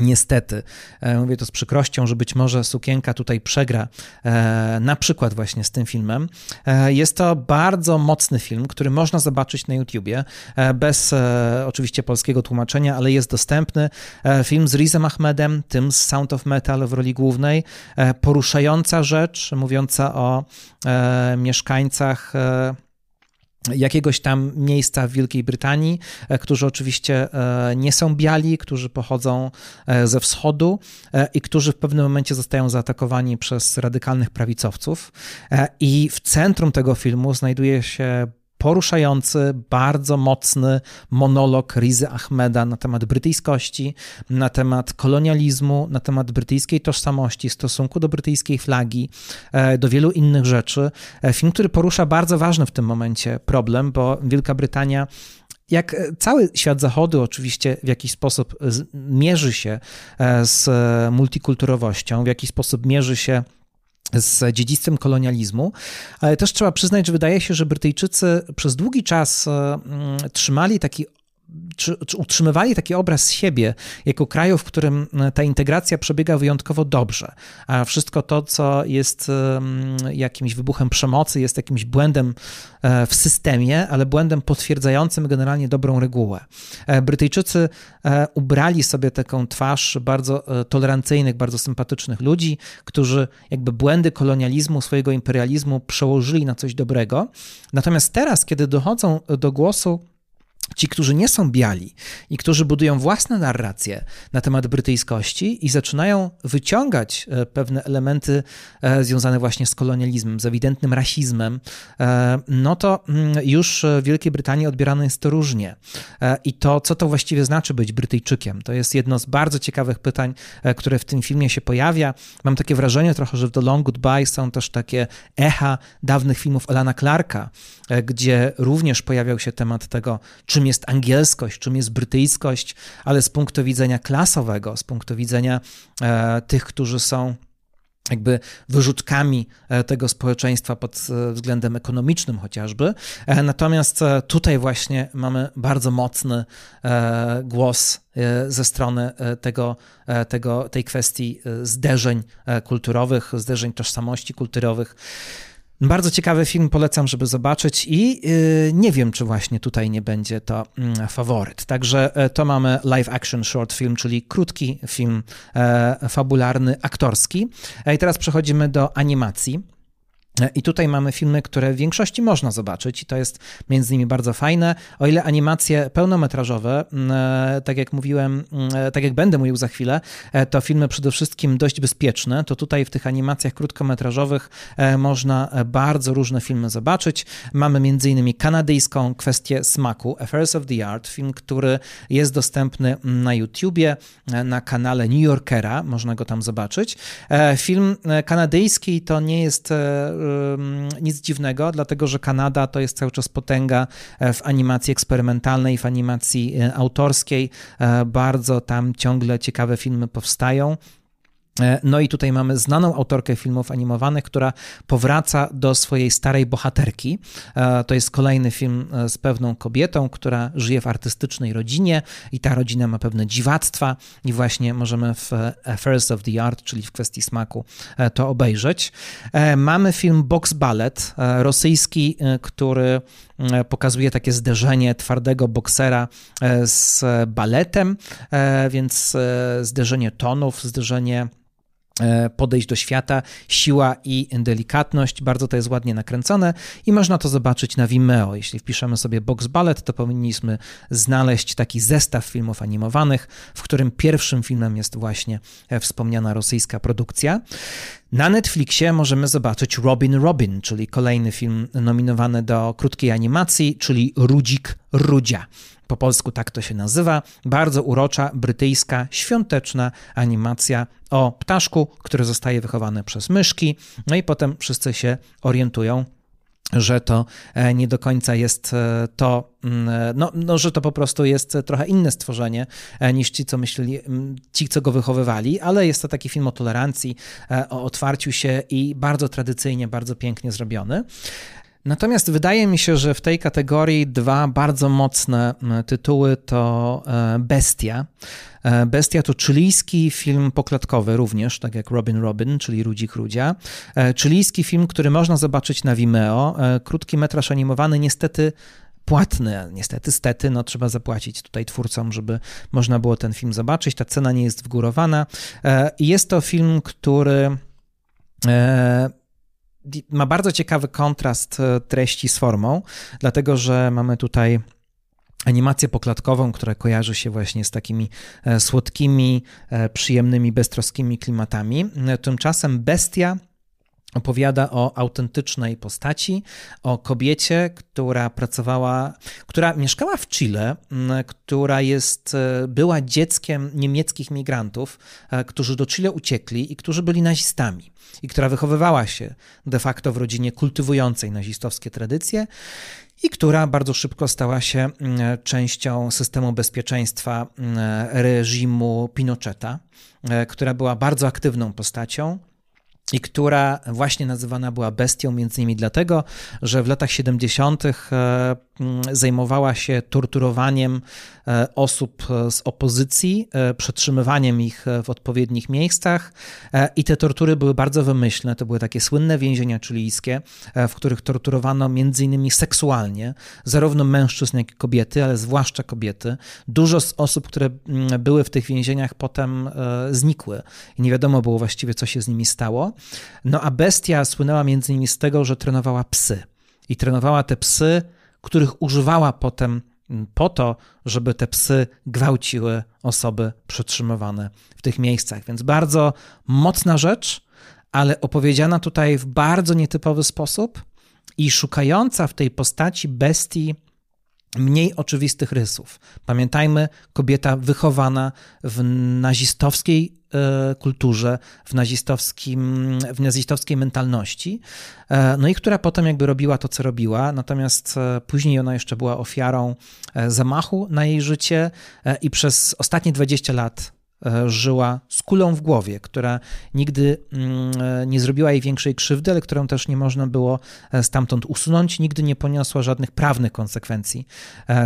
Niestety, e, mówię to z przykrością, że być może sukienka tutaj przegra e, na przykład właśnie z tym filmem. E, jest to bardzo mocny film, który można zobaczyć na YouTubie, bez oczywiście polskiego tłumaczenia, ale jest dostępny. Film z Rizem Ahmedem, tym z Sound of Metal w roli głównej. Poruszająca rzecz, mówiąca o mieszkańcach jakiegoś tam miejsca w Wielkiej Brytanii, e, którzy oczywiście e, nie są biali, którzy pochodzą e, ze wschodu i którzy w pewnym momencie zostają zaatakowani przez radykalnych prawicowców. I w centrum tego filmu znajduje się poruszający, bardzo mocny monolog Rizy Ahmeda na temat brytyjskości, na temat kolonializmu, na temat brytyjskiej tożsamości, stosunku do brytyjskiej flagi, e, do wielu innych rzeczy. E, film, który porusza bardzo ważny w tym momencie problem, bo Wielka Brytania jak cały świat zachodu oczywiście w jakiś sposób mierzy się e, z multikulturowością, w jakiś sposób mierzy się z dziedzictwem kolonializmu, ale też trzeba przyznać, że wydaje się, że Brytyjczycy przez długi czas mm, trzymali taki czy, czy, utrzymywali taki obraz siebie jako kraju, w którym e, ta integracja przebiega wyjątkowo dobrze, a wszystko to, co jest jakimś wybuchem przemocy, jest jakimś błędem e, w systemie, ale błędem potwierdzającym generalnie dobrą regułę. E, Brytyjczycy ubrali sobie taką twarz bardzo tolerancyjnych, bardzo sympatycznych ludzi, którzy jakby błędy kolonializmu, swojego imperializmu przełożyli na coś dobrego. Natomiast teraz, kiedy dochodzą do głosu ci, którzy nie są biali i którzy budują własne narracje na temat brytyjskości i zaczynają wyciągać e, pewne elementy e, związane właśnie z kolonializmem, z ewidentnym rasizmem, e, no to mm, już w Wielkiej Brytanii odbierane jest to różnie. I to, co to właściwie znaczy być Brytyjczykiem, to jest jedno z bardzo ciekawych pytań, które w tym filmie się pojawia. Mam takie wrażenie trochę, że w The Long Goodbye są też takie echa dawnych filmów Elana Clarka, gdzie również pojawiał się temat tego, czy czym jest angielskość, czym jest brytyjskość, ale z punktu widzenia klasowego, z punktu widzenia e, tych, którzy są jakby wyrzutkami e, tego społeczeństwa pod e, względem ekonomicznym chociażby. E, natomiast tutaj właśnie mamy bardzo mocny głos ze strony tego, tego, tej kwestii zderzeń kulturowych, zderzeń tożsamości kulturowych. Bardzo ciekawy film, polecam, żeby zobaczyć i yy, nie wiem, czy właśnie tutaj nie będzie to yy, faworyt. Także yy, to mamy live action short film, czyli krótki film e, fabularny, aktorski. E, I teraz przechodzimy do animacji. I tutaj mamy filmy, które w większości można zobaczyć, i to jest między innymi bardzo fajne. O ile animacje pełnometrażowe, mm, e, tak jak mówiłem, mm, e, tak jak będę mówił za chwilę, e, to filmy przede wszystkim dość bezpieczne, to tutaj w tych animacjach krótkometrażowych można bardzo różne filmy zobaczyć. Mamy między innymi kanadyjską kwestię smaku, Affairs of the Art, film, który jest dostępny na YouTubie, na kanale New Yorkera, można go tam zobaczyć. Film kanadyjski to nie jest nic dziwnego, dlatego że Kanada to jest cały czas potęga e, w animacji eksperymentalnej, w animacji e, autorskiej. E, bardzo tam ciągle ciekawe filmy powstają. E, no i tutaj mamy znaną autorkę filmów animowanych, która powraca do swojej starej bohaterki. E, to jest kolejny film e, z pewną kobietą, która żyje w artystycznej rodzinie i ta rodzina ma pewne dziwactwa i właśnie możemy w Affairs of the Art, czyli w kwestii smaku, to obejrzeć. Mamy film Box Ballet, rosyjski, który pokazuje takie zderzenie twardego boksera z baletem, więc zderzenie tonów, zderzenie podejść do świata, siła i delikatność. Bardzo to jest ładnie nakręcone i można to zobaczyć na Vimeo. Jeśli wpiszemy sobie Box Ballet, to powinniśmy znaleźć taki zestaw filmów animowanych, w którym pierwszym filmem jest właśnie e, wspomniana rosyjska produkcja. Na Netflixie możemy zobaczyć Robin Robin, czyli kolejny film nominowany do krótkiej animacji, czyli Rudzik Rudzia. Po polsku tak to się nazywa. Bardzo urocza, brytyjska, świąteczna animacja o ptaszku, który zostaje wychowany przez myszki. No i potem wszyscy się orientują, że to e, nie do końca jest e, to, mm, e, no, no, że to po prostu jest trochę inne stworzenie niż ci, co myśleli, ci, co go wychowywali, ale jest to taki film o tolerancji, o otwarciu się i bardzo tradycyjnie, bardzo pięknie zrobiony. Natomiast wydaje mi się, że w tej kategorii dwa bardzo mocne tytuły to e, Bestia. E, Bestia to chilijski film poklatkowy również, tak jak Robin Robin, czyli Rudzik Rudzia. E, chilijski film, który można zobaczyć na Vimeo. Krótki metraż animowany, niestety płatny, niestety, stety, no trzeba zapłacić tutaj twórcom, żeby można było ten film zobaczyć. Ta cena nie jest wgórowana. Jest to film, który ma bardzo ciekawy kontrast e, treści z formą, dlatego że mamy tutaj animację poklatkową, która kojarzy się właśnie z takimi e, słodkimi, e, przyjemnymi, beztroskimi klimatami. Tymczasem Bestia opowiada o autentycznej postaci, o kobiecie, która pracowała, która mieszkała w Chile, która jest, była dzieckiem niemieckich migrantów, którzy do Chile uciekli i którzy byli nazistami i która wychowywała się de facto w rodzinie kultywującej nazistowskie tradycje i która bardzo szybko stała się częścią systemu bezpieczeństwa reżimu Pinocheta, e, która była bardzo aktywną postacią i która właśnie nazywana była bestią, między innymi dlatego, że w latach 70. E, zajmowała się torturowaniem e, osób e, z opozycji, przetrzymywaniem ich w odpowiednich miejscach i te tortury były bardzo wymyślne. To były takie słynne więzienia chilijskie, w których torturowano między innymi seksualnie zarówno mężczyzn, jak i kobiety, ale zwłaszcza kobiety. Dużo z osób, które były w tych więzieniach potem znikły i nie wiadomo było właściwie, co się z nimi stało. No a bestia słynęła między innymi z tego, że trenowała psy. I trenowała te psy, których używała potem po to, żeby te psy gwałciły osoby przetrzymywane w tych miejscach. Więc bardzo mocna rzecz, ale opowiedziana tutaj w bardzo nietypowy sposób i szukająca w tej postaci bestii mniej oczywistych rysów. Pamiętajmy, kobieta wychowana w nazistowskiej e, kulturze, w, nazistowskim, w nazistowskiej mentalności, e, no i która potem jakby robiła to, co robiła, natomiast e, później ona jeszcze była ofiarą zamachu na jej życie i przez ostatnie 20 lat żyła z kulą w głowie, która nigdy mm, e, nie zrobiła jej większej krzywdy, ale którą też nie można było e, stamtąd usunąć, nigdy nie poniosła żadnych prawnych konsekwencji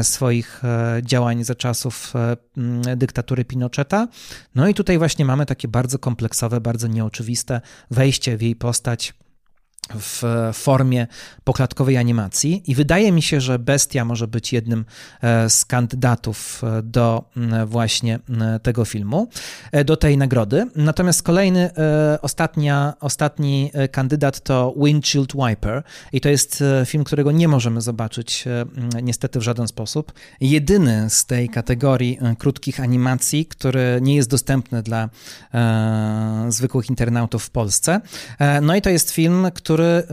swoich działań za czasów mm, dyktatury Pinocheta. No i tutaj właśnie mamy takie bardzo kompleksowe, bardzo nieoczywiste wejście w jej postać w formie poklatkowej animacji i wydaje mi się, że Bestia może być jednym e, z kandydatów e, do właśnie tego filmu, e, do tej nagrody. Natomiast kolejny, ostatnia, ostatni kandydat to Windshield Wiper i to jest film, którego nie możemy zobaczyć niestety w żaden sposób. Jedyny z tej kategorii krótkich animacji, który nie jest dostępny dla zwykłych internautów w Polsce. No i to jest film, który który e,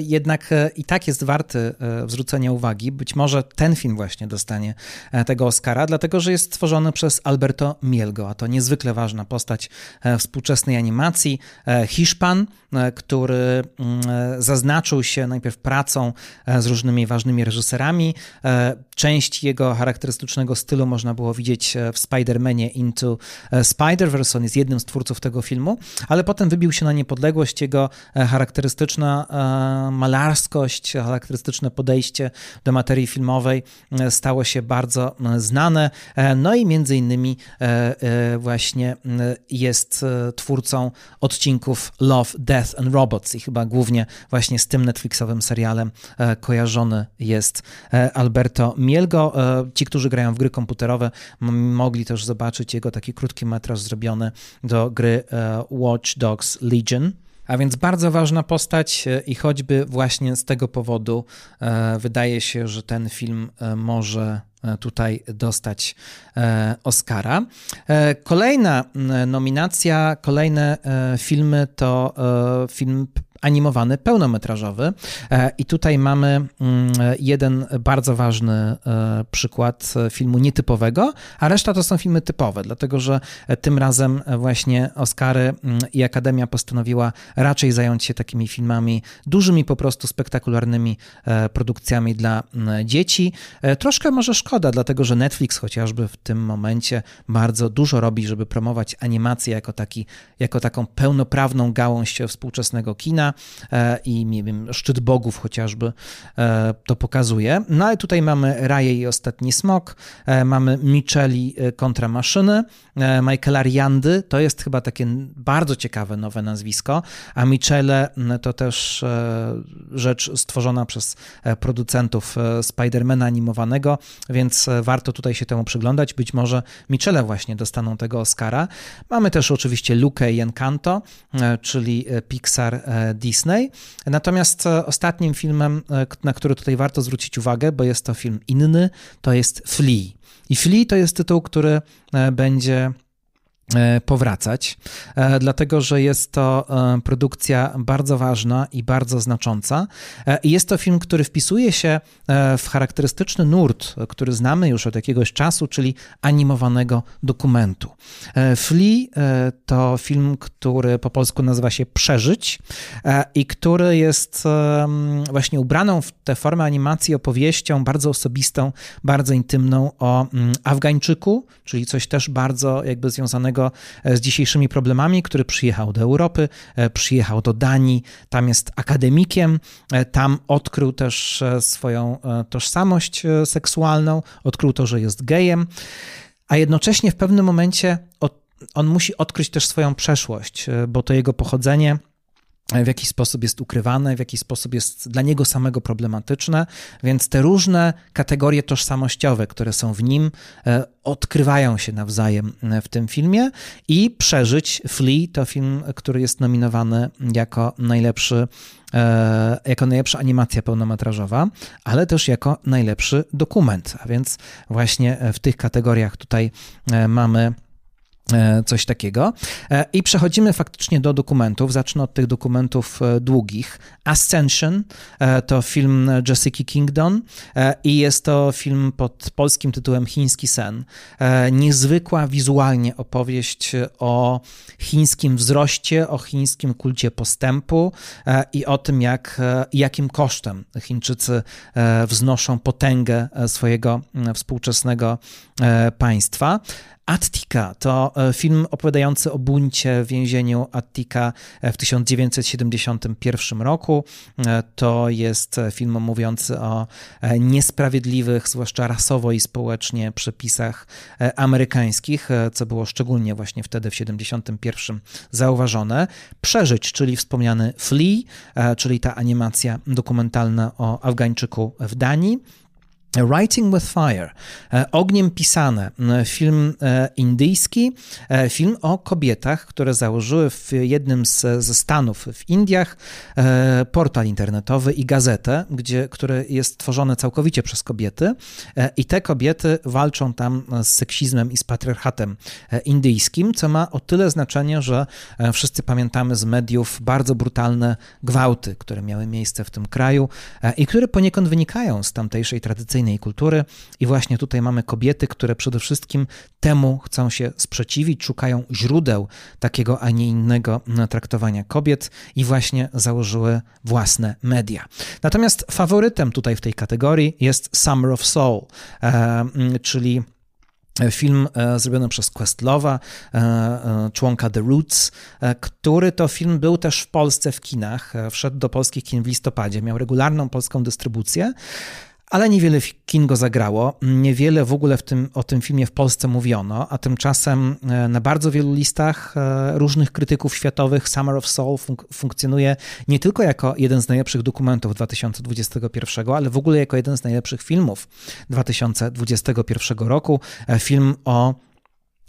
jednak e, i tak jest warty e, zwrócenia uwagi. Być może ten film właśnie dostanie tego Oscara, dlatego że jest stworzony przez Alberto Mielgo, a to niezwykle ważna postać współczesnej animacji. Hiszpan, który mm, zaznaczył się najpierw pracą z różnymi ważnymi reżyserami. Część jego charakterystycznego stylu można było widzieć w Spider-Manie Into Spider-Verse. On jest jednym z twórców tego filmu, ale potem wybił się na niepodległość jego charakterystyczna charakterystyczna malarskość, charakterystyczne podejście do materii filmowej e, stało się bardzo e, znane. E, no i między innymi właśnie jest twórcą odcinków Love, Death and Robots i chyba głównie właśnie z tym Netflixowym serialem kojarzony jest Alberto Mielgo. Ci, którzy grają w gry komputerowe, mogli też zobaczyć jego taki krótki metraż zrobiony do gry Watch Dogs Legion. A więc bardzo ważna postać e, i choćby właśnie z tego powodu e, wydaje się, że ten film e, może tutaj dostać Oscara. Kolejna nominacja, kolejne filmy to film animowany, pełnometrażowy. E, I tutaj mamy mm, jeden bardzo ważny e, przykład filmu nietypowego, a reszta to są filmy typowe, dlatego że tym razem właśnie Oscary mm, i Akademia postanowiła raczej zająć się takimi filmami dużymi, po prostu spektakularnymi e, produkcjami dla mm, dzieci. Troszkę może szkoda, dlatego że Netflix chociażby w tym momencie bardzo dużo robi, żeby promować animację jako, taki, jako taką pełnoprawną gałąź współczesnego kina. E, i nie wiem, szczyt bogów chociażby e, to pokazuje. No ale tutaj mamy Raje i Ostatni Smok, e, mamy Micheli kontra maszyny, Michaela Riandy, to jest chyba takie bardzo ciekawe nowe nazwisko, a Michele to też rzecz stworzona przez producentów Spidermana animowanego, więc warto tutaj się temu przyglądać. Być może Michele właśnie dostaną tego Oscara. Mamy też oczywiście Luke i Encanto, czyli Pixar Disney. Natomiast e, ostatnim filmem, e, na który tutaj warto zwrócić uwagę, bo jest to film inny, to jest Flea. I Flea to jest tytuł, który e, będzie powracać, e, dlatego że jest to e, produkcja bardzo ważna i bardzo znacząca. I jest to film, który wpisuje się w charakterystyczny nurt, który znamy już od jakiegoś czasu, czyli animowanego dokumentu. Flea to film, który po polsku nazywa się Przeżyć i który jest właśnie ubraną w tę formę animacji opowieścią bardzo osobistą, bardzo intymną o Afgańczyku, czyli coś też bardzo jakby związanego związanego e, z dzisiejszymi problemami, który przyjechał do Europy, e, przyjechał do Danii, tam jest akademikiem, e, tam odkrył też swoją tożsamość seksualną, odkrył to, że jest gejem, a jednocześnie w pewnym momencie on musi odkryć też swoją przeszłość, bo to jego pochodzenie w jakiś sposób jest ukrywane, w jakiś sposób jest dla niego samego problematyczne, więc te różne kategorie tożsamościowe, które są w nim, e, odkrywają się nawzajem e, w tym filmie i Przeżyć Flea to film, który jest nominowany jako najlepszy e, jako najlepsza animacja pełnometrażowa, ale też jako najlepszy dokument. A więc właśnie w tych kategoriach tutaj mamy coś takiego. E, I przechodzimy faktycznie do dokumentów. Zacznę od tych dokumentów e, długich. Ascension to film Jessica Kingdon i jest to film pod polskim tytułem Chiński sen. Niezwykła wizualnie opowieść o chińskim wzroście, o chińskim kulcie postępu i o tym, jak, jakim kosztem Chińczycy wznoszą potęgę swojego współczesnego państwa. Attica to film opowiadający o buncie w więzieniu Attica w 1971 roku. To jest film mówiący o niesprawiedliwych, zwłaszcza rasowo i społecznie, przepisach amerykańskich, co było szczególnie właśnie wtedy w 71 zauważone. Przeżyć, czyli wspomniany Flea, czyli ta animacja dokumentalna o Afgańczyku w Danii. Writing with Fire, e, Ogniem Pisane, e, film e, indyjski, film o kobietach, które założyły w jednym z, ze stanów w Indiach portal internetowy i gazetę, gdzie, który jest tworzony całkowicie przez kobiety i te kobiety walczą tam z seksizmem i z patriarchatem indyjskim, co ma o tyle znaczenie, że wszyscy pamiętamy z mediów bardzo brutalne gwałty, które miały miejsce w tym kraju i które poniekąd wynikają z tamtejszej tradycyjnej kultury. I właśnie tutaj mamy kobiety, które przede wszystkim temu chcą się sprzeciwić, szukają źródeł takiego, a nie innego traktowania kobiet i właśnie założyły własne media. Natomiast faworytem tutaj w tej kategorii jest Summer of Soul, e, czyli Film e, zrobiony przez Questlowa, e, członka The Roots, który to film był też w Polsce w kinach. Wszedł do polskich kin w listopadzie, miał regularną polską dystrybucję ale niewiele kin go zagrało, niewiele w ogóle w tym, o tym filmie w Polsce mówiono, a tymczasem e, na bardzo wielu listach e, różnych krytyków światowych Summer of Soul funk funkcjonuje nie tylko jako jeden z najlepszych dokumentów 2021, ale w ogóle jako jeden z najlepszych filmów 2021 roku. E, film o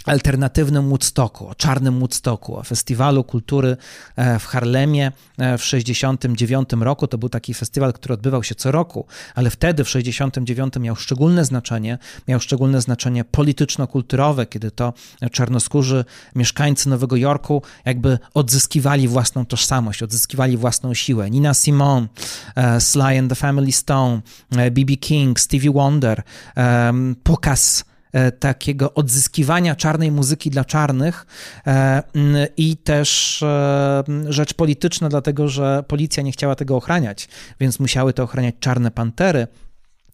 alternatywnym Woodstocku, o czarnym Woodstocku, o festiwalu kultury e, w Harlemie e, w 69 roku. To był taki festiwal, który odbywał się co roku, ale wtedy w 69 miał szczególne znaczenie, miał szczególne znaczenie polityczno-kulturowe, kiedy to czarnoskórzy mieszkańcy Nowego Jorku jakby odzyskiwali własną tożsamość, odzyskiwali własną siłę. Nina Simone, e, Sly and the Family Stone, B.B. King, Stevie Wonder, pokaz takiego odzyskiwania czarnej muzyki dla czarnych e, i też e, rzecz polityczna, dlatego że policja nie chciała tego ochraniać, więc musiały to ochraniać czarne pantery.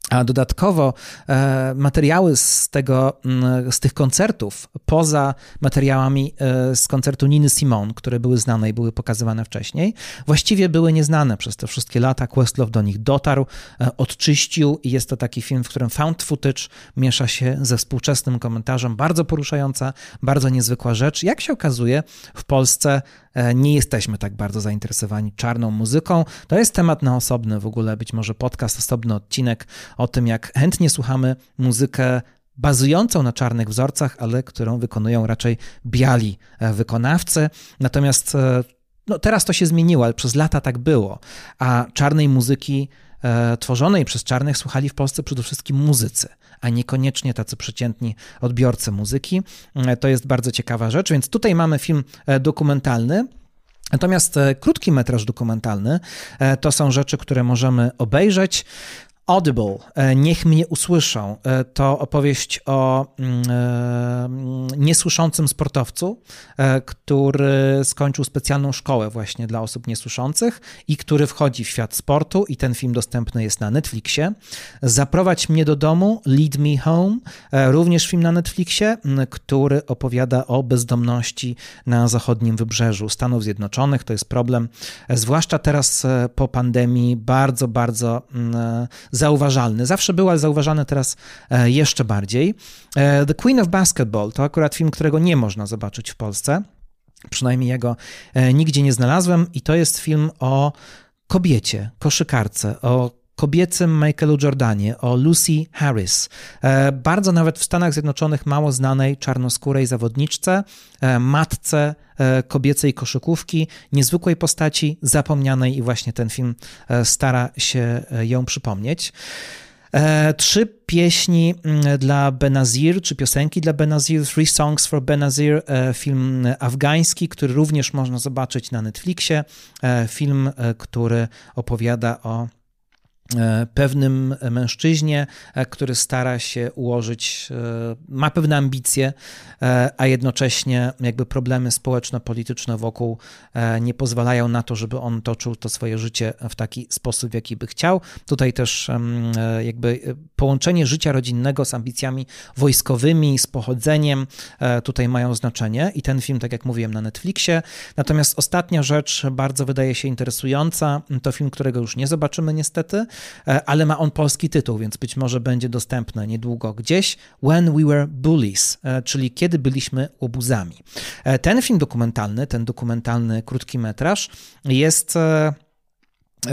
A dodatkowo e, materiały z, tego, mm, z tych koncertów, poza materiałami e, z koncertu Niny Simon, które były znane i były pokazywane wcześniej, właściwie były nieznane przez te wszystkie lata. Questlove do nich dotarł, e, odczyścił i jest to taki film, w którym found footage miesza się ze współczesnym komentarzem. Bardzo poruszająca, bardzo niezwykła rzecz. Jak się okazuje, w Polsce E, nie jesteśmy tak bardzo zainteresowani czarną muzyką. To jest temat na osobny w ogóle, być może podcast, osobny odcinek o tym, jak chętnie słuchamy muzykę bazującą na czarnych wzorcach, ale którą wykonują raczej biali e, wykonawcy. Natomiast e, no, teraz to się zmieniło, ale przez lata tak było. A czarnej muzyki tworzonej przez czarnych słuchali w Polsce przede wszystkim muzycy a niekoniecznie tacy przeciętni odbiorcy muzyki. E, to jest bardzo ciekawa rzecz, więc tutaj mamy film e, dokumentalny. Natomiast e, krótki metraż dokumentalny to są rzeczy, które możemy obejrzeć. Audible, e, Niech mnie usłyszą, e, to opowieść o mm, e, niesłyszącym sportowcu, który skończył specjalną szkołę właśnie dla osób niesłyszących i który wchodzi w świat sportu i ten film dostępny jest na Netflixie. Zaprowadź mnie do domu, Lead Me Home, również film na Netflixie, który opowiada o bezdomności na zachodnim wybrzeżu Stanów Zjednoczonych. To jest problem, zwłaszcza teraz po pandemii, bardzo, bardzo zauważalny. Zawsze był, ale zauważany teraz e, jeszcze bardziej. E, The Queen of Basketball to akurat film, którego nie można zobaczyć w Polsce. Przynajmniej jego e, nigdzie nie znalazłem, i to jest film o kobiecie, koszykarce, o kobiecym Michaelu Jordanie, o Lucy Harris. Bardzo nawet w Stanach Zjednoczonych mało znanej czarnoskórej zawodniczce, matce E, kobiecej koszykówki, niezwykłej postaci, zapomnianej i właśnie ten film e, stara się e, ją przypomnieć. Trzy pieśni mm, dla Benazir, czy piosenki dla Benazir, Three Songs for Benazir, film afgański, który również można zobaczyć na Netflixie. Film, który opowiada o E, pewnym mężczyźnie, e, który stara się ułożyć, e, ma pewne ambicje, a jednocześnie jakby problemy społeczno-polityczne wokół nie pozwalają na to, żeby on toczył to swoje życie w taki sposób, w jaki by chciał. Tutaj też jakby połączenie życia rodzinnego z ambicjami wojskowymi, z pochodzeniem tutaj mają znaczenie i ten film, tak jak mówiłem, na Netflixie. Natomiast ostatnia rzecz, bardzo wydaje się interesująca, to film, którego już nie zobaczymy niestety, E, ale ma on polski tytuł, więc być może będzie dostępny niedługo gdzieś. When We Were Bullies, e, czyli kiedy byliśmy łobuzami. E, ten film dokumentalny, ten dokumentalny krótki metraż jest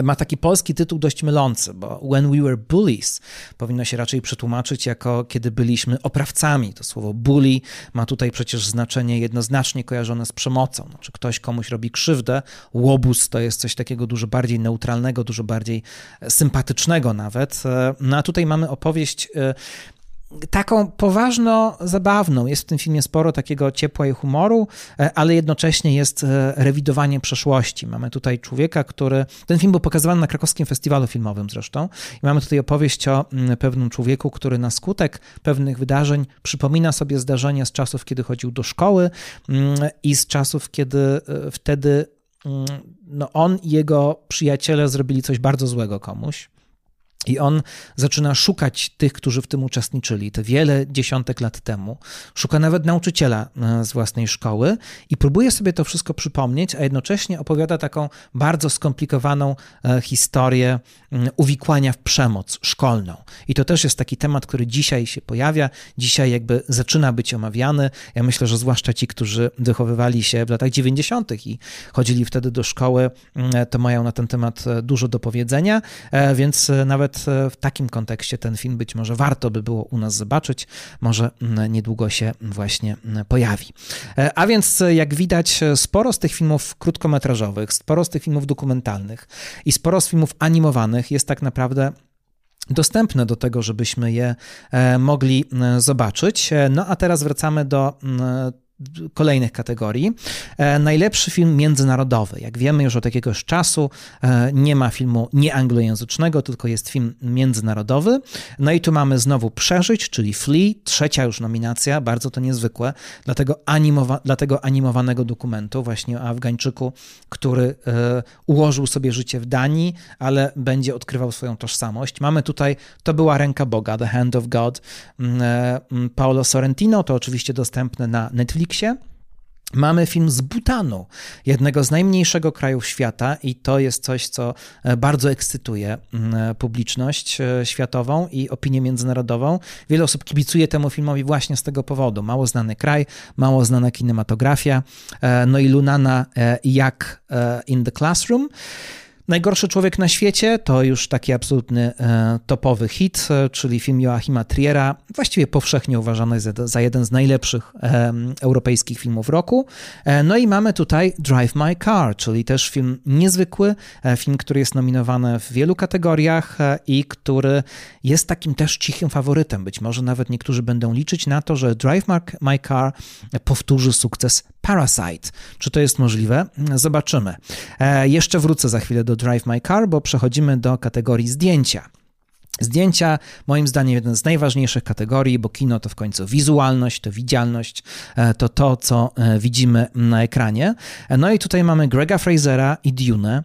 ma taki polski tytuł dość mylący, bo When We Were Bullies powinno się raczej przetłumaczyć jako kiedy byliśmy oprawcami. To słowo bully ma tutaj przecież znaczenie jednoznacznie kojarzone z przemocą. Znaczy ktoś komuś robi krzywdę, łobuz to jest coś takiego dużo bardziej neutralnego, dużo bardziej sympatycznego nawet. No a tutaj mamy opowieść e, taką poważno zabawną. Jest w tym filmie sporo takiego ciepła i humoru, e, ale jednocześnie jest e, rewidowanie przeszłości. Mamy tutaj człowieka, który. Ten film był pokazywany na krakowskim festiwalu filmowym zresztą. I mamy tutaj opowieść o mm, pewnym człowieku, który na skutek pewnych wydarzeń przypomina sobie zdarzenia z czasów, kiedy chodził do szkoły mm, i z czasów, kiedy e, wtedy mm, no on i jego przyjaciele zrobili coś bardzo złego komuś. I on zaczyna szukać tych, którzy w tym uczestniczyli, te wiele dziesiątek lat temu. Szuka nawet nauczyciela e, z własnej szkoły i próbuje sobie to wszystko przypomnieć, a jednocześnie opowiada taką bardzo skomplikowaną e, historię uwikłania w przemoc szkolną. I to też jest taki temat, który dzisiaj się pojawia, dzisiaj jakby zaczyna być omawiany. Ja myślę, że zwłaszcza ci, którzy wychowywali się w latach 90. i chodzili wtedy do szkoły, to mają na ten temat e, dużo do powiedzenia, więc nawet nawet e, w takim kontekście ten film być może warto by było u nas zobaczyć, może niedługo się właśnie pojawi. E, a więc, e, jak widać, sporo z tych filmów krótkometrażowych, sporo z tych filmów dokumentalnych i sporo z filmów animowanych jest tak naprawdę dostępne do tego, żebyśmy je mogli zobaczyć. No a teraz wracamy do kolejnych kategorii. E, najlepszy film międzynarodowy. Jak wiemy już od jakiegoś czasu e, nie ma filmu nieanglojęzycznego, tylko jest film międzynarodowy. No i tu mamy znowu Przeżyć, czyli Flea, trzecia już nominacja, bardzo to niezwykłe, dlatego, animowa dlatego animowanego dokumentu właśnie o Afgańczyku, który e, ułożył sobie życie w Danii, ale będzie odkrywał swoją tożsamość. Mamy tutaj To była ręka Boga, The Hand of God, Paolo Sorrentino, to oczywiście dostępne na Netflix, Netflixie. Mamy film z Butanu, jednego z najmniejszego krajów świata, i to jest coś, co e, bardzo ekscytuje mm, publiczność e, światową i opinię międzynarodową. Wiele osób kibicuje temu filmowi właśnie z tego powodu. Mało znany kraj, mało znana kinematografia. E, no i Lunana jak in the Classroom. Najgorszy człowiek na świecie to już taki absolutny e, topowy hit, e, czyli film Joachima Triera, właściwie powszechnie uważany za, jeden z najlepszych e, europejskich filmów roku. No i mamy tutaj Drive My Car, czyli też film niezwykły, film, który jest nominowany w wielu kategoriach i który jest takim też cichym faworytem. Być może nawet niektórzy będą liczyć na to, że Drive My Car powtórzy sukces Parasite. Czy to jest możliwe? Zobaczymy. Jeszcze wrócę za chwilę do Drive My Car, bo przechodzimy do kategorii zdjęcia. Zdjęcia, moim zdaniem, jeden z najważniejszych kategorii, bo kino to w końcu wizualność, to widzialność, e, to to, co e, widzimy na ekranie. E, no i tutaj mamy Grega Frasera i Dune.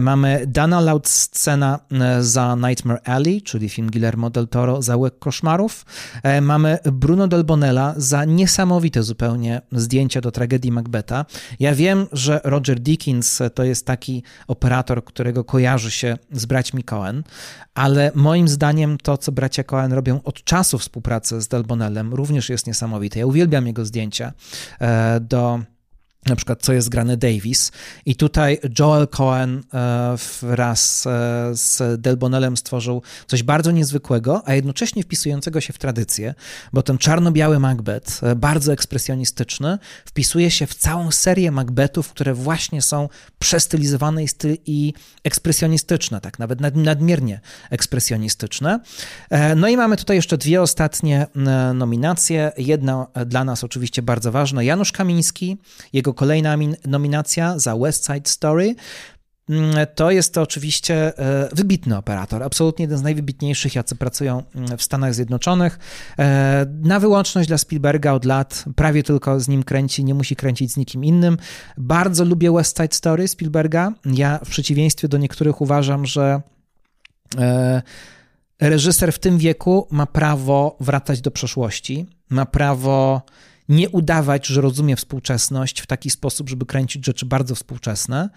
Mamy Dana Laudscena za Nightmare Alley, czyli film Guillermo del Toro za Łek Koszmarów. Mamy Bruno del Bonella za niesamowite zupełnie zdjęcia do tragedii Macbeta. Ja wiem, że Roger Dickens to jest taki operator, którego kojarzy się z braćmi Cohen, ale moim zdaniem to, co bracia Cohen robią od czasu współpracy z Delbonelem, również jest niesamowite. Ja uwielbiam jego zdjęcia e, do na przykład co jest grane Davis. I tutaj Joel Cohen e, wraz e, z Delbonelem stworzył coś bardzo niezwykłego, a jednocześnie wpisującego się w tradycję, bo ten czarno-biały Macbeth, e, bardzo ekspresjonistyczny, wpisuje się w całą serię Macbethów, które właśnie są przestylizowane i ekspresjonistyczne, tak nawet nadmiernie ekspresjonistyczne. No i mamy tutaj jeszcze dwie ostatnie nominacje. Jedna dla nas oczywiście bardzo ważna, Janusz Kamiński, jego kolejna nominacja za West Side Story. mm, to jest to oczywiście e, wybitny operator, absolutnie jeden z najwybitniejszych, jacy pracują mm, w Stanach Zjednoczonych. E, na wyłączność dla Spielberga od lat, prawie tylko z nim kręci, nie musi kręcić z nikim innym. Bardzo lubię West Side Story Spielberga. Ja w przeciwieństwie do niektórych uważam, że e, reżyser w tym wieku ma prawo wracać do przeszłości, ma prawo nie udawać, że rozumie współczesność w taki sposób, żeby kręcić rzeczy bardzo współczesne.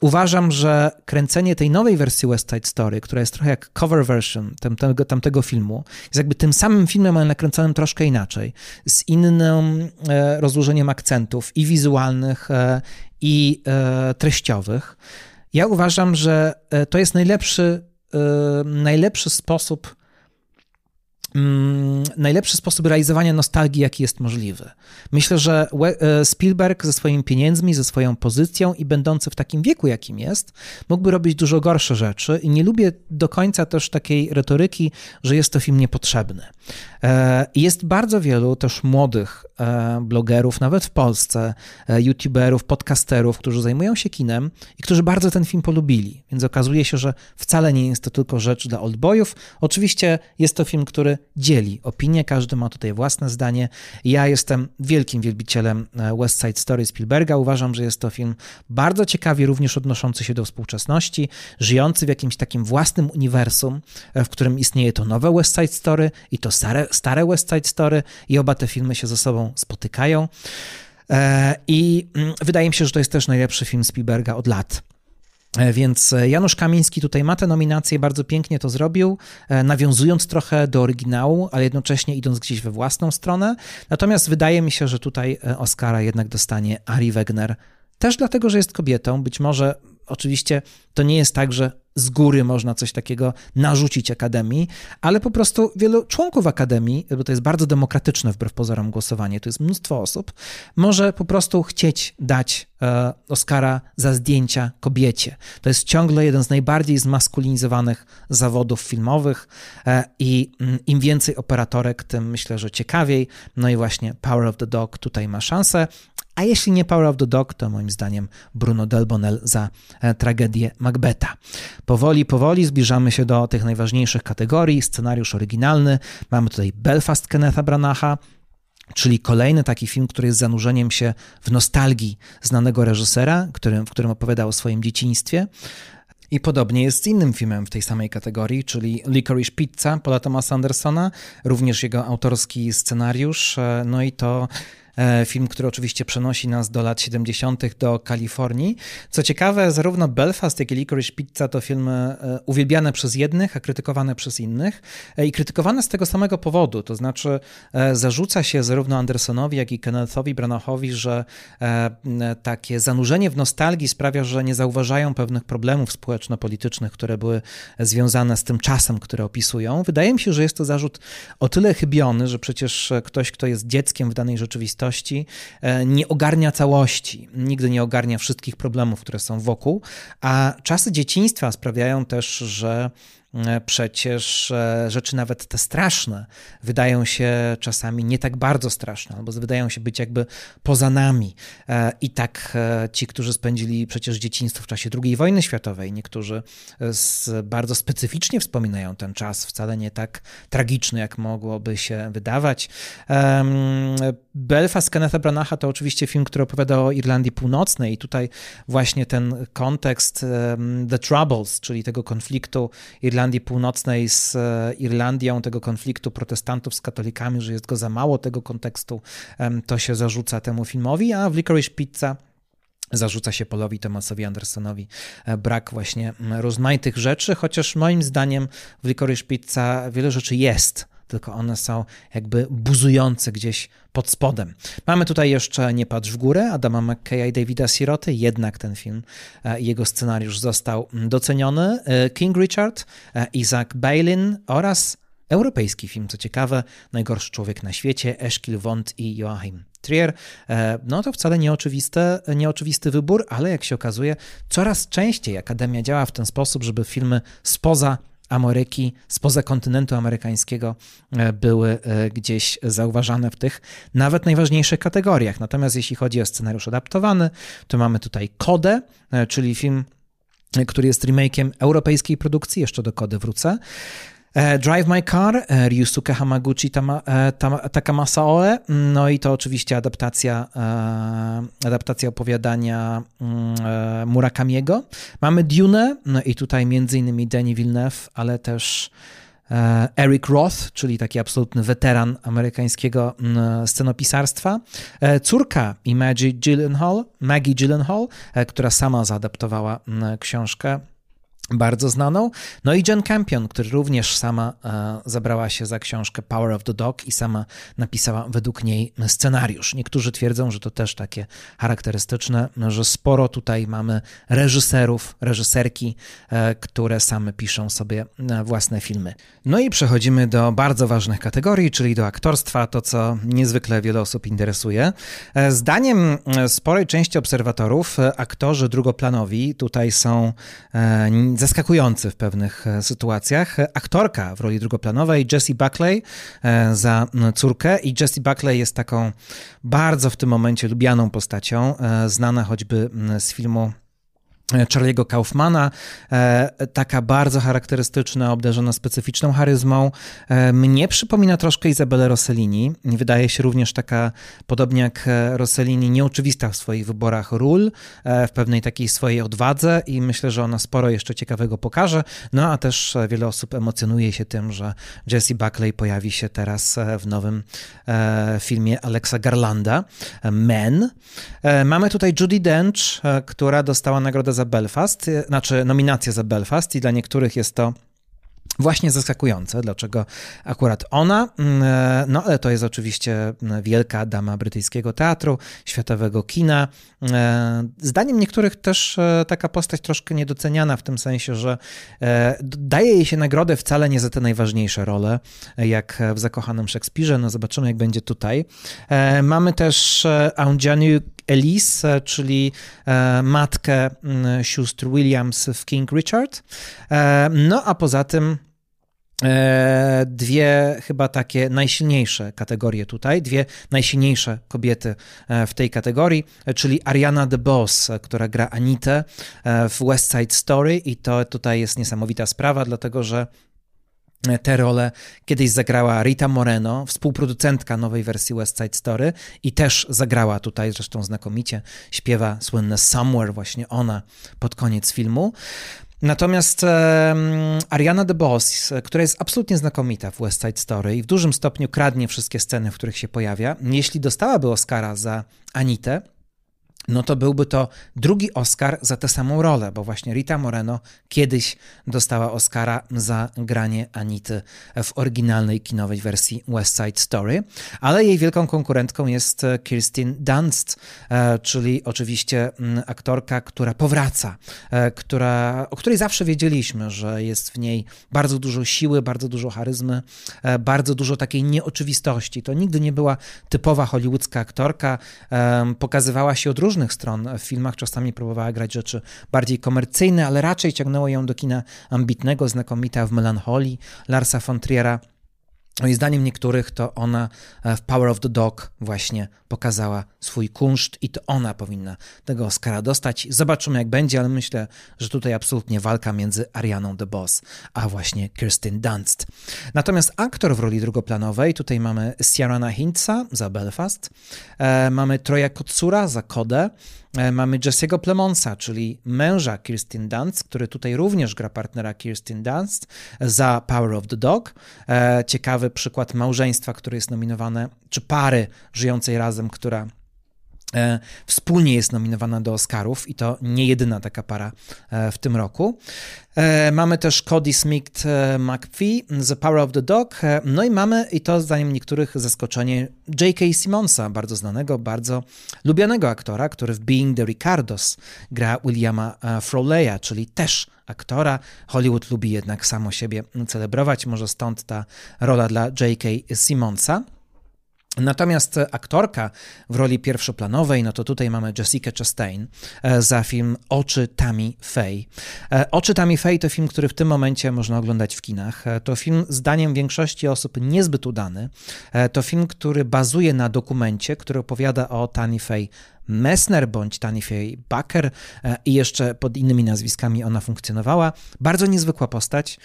Uważam, że kręcenie tej nowej wersji West Side Story, która jest trochę jak cover version tamtego, tamtego filmu, jest jakby tym samym filmem, ale nakręconym troszkę inaczej, z innym e, rozłożeniem akcentów i wizualnych, e, i e, treściowych. Ja uważam, że e, to jest najlepszy, e, najlepszy sposób Mm, najlepszy sposób realizowania nostalgii, jaki jest możliwy. Myślę, że e, Spielberg ze swoimi pieniędzmi, ze swoją pozycją i będący w takim wieku, jakim jest, mógłby robić dużo gorsze rzeczy i nie lubię do końca też takiej retoryki, że jest to film niepotrzebny. E, jest bardzo wielu też młodych e, blogerów, nawet w Polsce, youtuberów, podcasterów, którzy zajmują się kinem i którzy bardzo ten film polubili. Więc okazuje się, że wcale nie jest to tylko rzecz dla oldboyów. Oczywiście jest to film, który dzieli opinię, każdy ma tutaj własne zdanie. Ja jestem wielkim wielbicielem e, West Side Story Spielberga. Uważam, że jest to film bardzo ciekawie również odnoszący się do współczesności, żyjący w jakimś takim własnym uniwersum, e, w którym istnieje to nowe West Side Story i to stare, stare West Side Story i oba te filmy się ze sobą spotykają. E, I mm, wydaje mi się, że to jest też najlepszy film Spielberga od lat. E, więc e, Janusz Kamiński tutaj ma tę nominację, bardzo pięknie to zrobił, e, nawiązując trochę do oryginału, ale jednocześnie idąc gdzieś we własną stronę. Natomiast wydaje mi się, że tutaj Oscara jednak dostanie Ari Wegner, też dlatego, że jest kobietą. Być może oczywiście to nie jest tak, że z góry można coś takiego narzucić Akademii, ale po prostu wielu członków Akademii, bo to jest bardzo demokratyczne wbrew pozorom głosowanie, to jest mnóstwo osób, może po prostu chcieć dać e, Oscara za zdjęcia kobiecie. To jest ciągle jeden z najbardziej zmaskulinizowanych zawodów filmowych e, i mm, im więcej operatorek, tym myślę, że ciekawiej. No i właśnie Power of the Dog tutaj ma szansę. A jeśli nie Power of the Dog, to moim zdaniem Bruno Delbonnel za e, tragedię Macbeta. Powoli, powoli zbliżamy się do tych najważniejszych kategorii. Scenariusz oryginalny. Mamy tutaj Belfast Kennetha Branacha, czyli kolejny taki film, który jest zanurzeniem się w nostalgii znanego reżysera, którym, w którym opowiadał o swoim dzieciństwie. I podobnie jest z innym filmem w tej samej kategorii, czyli Licorice Pizza Paula Thomasa Andersona, również jego autorski scenariusz. E, no i to film, który oczywiście przenosi nas do lat 70. do Kalifornii. Co ciekawe, zarówno Belfast, jak i Licorice Pizza to filmy e, uwielbiane przez jednych, a krytykowane przez innych. E, I krytykowane z tego samego powodu, to znaczy zarzuca się zarówno Andersonowi, jak i Kennethowi Branachowi, że takie zanurzenie w nostalgii sprawia, że nie zauważają pewnych problemów społeczno-politycznych, które były związane z tym czasem, które opisują. Wydaje mi się, że jest to zarzut o tyle chybiony, że przecież ktoś, kto jest dzieckiem w danej rzeczywistości, rzeczywistości e, nie ogarnia całości, nigdy nie ogarnia wszystkich problemów, które są wokół, a czasy dzieciństwa sprawiają też, że przecież e, rzeczy nawet te straszne wydają się czasami nie tak bardzo straszne, albo wydają się być jakby poza nami. E, I tak ci, którzy spędzili przecież dzieciństwo w czasie II wojny światowej, niektórzy bardzo specyficznie wspominają ten czas, wcale nie tak tragiczny, jak mogłoby się wydawać. Belfast Kennetha Branacha to oczywiście film, który opowiada o Irlandii Północnej i tutaj właśnie ten kontekst The Troubles, czyli tego konfliktu Irlandii Irlandii Północnej z e, Irlandią, tego konfliktu protestantów z katolikami, że jest go za mało tego kontekstu, to się zarzuca temu filmowi, a w Licorice Pizza zarzuca się Polowi Thomasowi Andersonowi e, brak właśnie rozmaitych rzeczy, chociaż moim zdaniem w Licorice Pizza wiele rzeczy jest, tylko one są jakby buzujące gdzieś pod spodem. Mamy tutaj jeszcze Nie patrz w górę Adama McKeya i Davida Siroty, jednak ten film e, i jego scenariusz został doceniony. E, King Richard, e, Isaac Bailin oraz europejski film, co ciekawe, Najgorszy człowiek na świecie, Eszkil Wond i Joachim Trier. No to wcale nieoczywiste, nieoczywisty wybór, ale jak się okazuje, coraz częściej Akademia działa w ten sposób, żeby filmy spoza Ameryki, spoza kontynentu amerykańskiego e, były e, gdzieś zauważane w tych nawet najważniejszych kategoriach. Natomiast jeśli chodzi o scenariusz adaptowany, to mamy tutaj Kodę, e, czyli film który jest remake'iem europejskiej produkcji, jeszcze do kody wrócę. E, Drive My Car, e, Ryusuke Hamaguchi Tama, e, Takamasa Oe, no i to oczywiście adaptacja, adaptacja opowiadania mm, Murakamiego. Mamy Dune, no i tutaj między innymi Villeneuve, ale też Eric Roth, czyli taki absolutny weteran amerykańskiego mm, scenopisarstwa. Córka i Maggie Gyllenhaal, Maggie Gyllenhaal, która sama zaadaptowała mm, książkę bardzo znaną. No i Jen Campion, który również sama e, zabrała się za książkę Power of the Dog i sama napisała według niej scenariusz. Niektórzy twierdzą, że to też takie charakterystyczne, że sporo tutaj mamy reżyserów, reżyserki, e, które same piszą sobie e, własne filmy. No i przechodzimy do bardzo ważnych kategorii, czyli do aktorstwa, to co niezwykle wiele osób interesuje. Zdaniem sporej części obserwatorów, aktorzy drugoplanowi tutaj są zaskakujący w pewnych e, sytuacjach. Aktorka w roli drugoplanowej, Jessie Buckley e, za córkę i Jessie Buckley jest taką bardzo w tym momencie lubianą postacią, e, znana choćby z filmu Charlie'ego Kaufmana, e, taka bardzo charakterystyczna, obdarzona specyficzną charyzmą. E, mnie przypomina troszkę Izabelę Rossellini. Wydaje się również taka, podobnie jak e, Rossellini, nieoczywista w swoich wyborach ról, w pewnej takiej swojej odwadze i myślę, że ona sporo jeszcze ciekawego pokaże. No a też wiele osób emocjonuje się tym, że Jessie Buckley pojawi się teraz w nowym filmie Alexa Garlanda, Men. Mamy tutaj Judy Dench, która dostała nagrodę za Belfast, y, znaczy nominację za Belfast i dla niektórych jest to Właśnie zaskakujące, dlaczego akurat ona, mm, e, no ale to jest oczywiście mm, wielka dama brytyjskiego teatru, światowego kina. E, zdaniem niektórych też e, taka postać troszkę niedoceniana w tym sensie, że daje jej się nagrodę wcale nie za te najważniejsze role, jak w Zakochanym Szekspirze. No zobaczymy, jak będzie tutaj. Mamy też Aunjanu Elise, czyli matkę mm, sióstr Williams w King Richard. No a poza tym E, dwie chyba takie najsilniejsze kategorie tutaj, dwie najsilniejsze kobiety e, w tej kategorii, czyli Ariana DeBose, która gra Anitę e, w West Side Story i to tutaj jest niesamowita sprawa, dlatego że te role kiedyś zagrała Rita Moreno, współproducentka nowej wersji West Side Story i też zagrała tutaj zresztą znakomicie, śpiewa słynne Somewhere właśnie ona pod koniec filmu. Natomiast um, Ariana DeBose, która jest absolutnie znakomita w West Side Story i w dużym stopniu kradnie wszystkie sceny, w których się pojawia, jeśli dostałaby Oscara za Anitę, no to byłby to drugi Oscar za tę samą rolę, bo właśnie Rita Moreno kiedyś dostała Oscara za granie Anity w oryginalnej kinowej wersji West Side Story, ale jej wielką konkurentką jest e, Kirsten Dunst, e, czyli oczywiście mm, aktorka, która powraca, e, która, o której zawsze wiedzieliśmy, że jest w niej bardzo dużo siły, bardzo dużo charyzmy, bardzo dużo takiej nieoczywistości. To nigdy nie była typowa hollywoodzka aktorka, pokazywała się od różnych różnych stron w filmach. Czasami próbowała grać rzeczy bardziej komercyjne, ale raczej ciągnęło ją do kina ambitnego, znakomita w Melancholii Larsa von Triera. I zdaniem niektórych to ona e, w Power of the Dog właśnie pokazała swój kunszt i to ona powinna tego Oscara dostać. Zobaczymy jak będzie, ale myślę, że tutaj absolutnie walka między Arianą DeBose a właśnie Kirsten Dunst. Natomiast aktor w roli drugoplanowej, tutaj mamy Ciarana Hintza za Belfast, e, mamy Troja Kotsura za Kodę, mamy Jesse'ego Plemonsa, czyli męża Kirsten Dunst, który tutaj również gra partnera Kirsten Dunst za Power of the Dog. E, ciekawy przykład małżeństwa, które jest nominowane, czy pary żyjącej razem, która E, wspólnie jest nominowana do Oscarów i to nie jedyna taka para e, w tym roku. E, mamy też Cody Smith McPhee, The Power of the Dog. No i mamy, i to zdaniem niektórych zaskoczenie, J.K. Simonsa, bardzo znanego, bardzo lubianego aktora, który w Being the Ricardos gra Williama Frawleya, czyli też aktora. Hollywood lubi jednak samo siebie celebrować, może stąd ta rola dla J.K. Simonsa. Natomiast aktorka w roli pierwszoplanowej, no to tutaj mamy Jessica Chastain e, za film Oczy Tammy Faye. E, Oczy Tammy Faye to film, który w tym momencie można oglądać w kinach. E, to film zdaniem większości osób niezbyt udany. To film, który bazuje na dokumencie, który opowiada o Tammy Faye Messner bądź Tani Fay Baker i jeszcze pod innymi nazwiskami ona funkcjonowała. Bardzo niezwykła postać,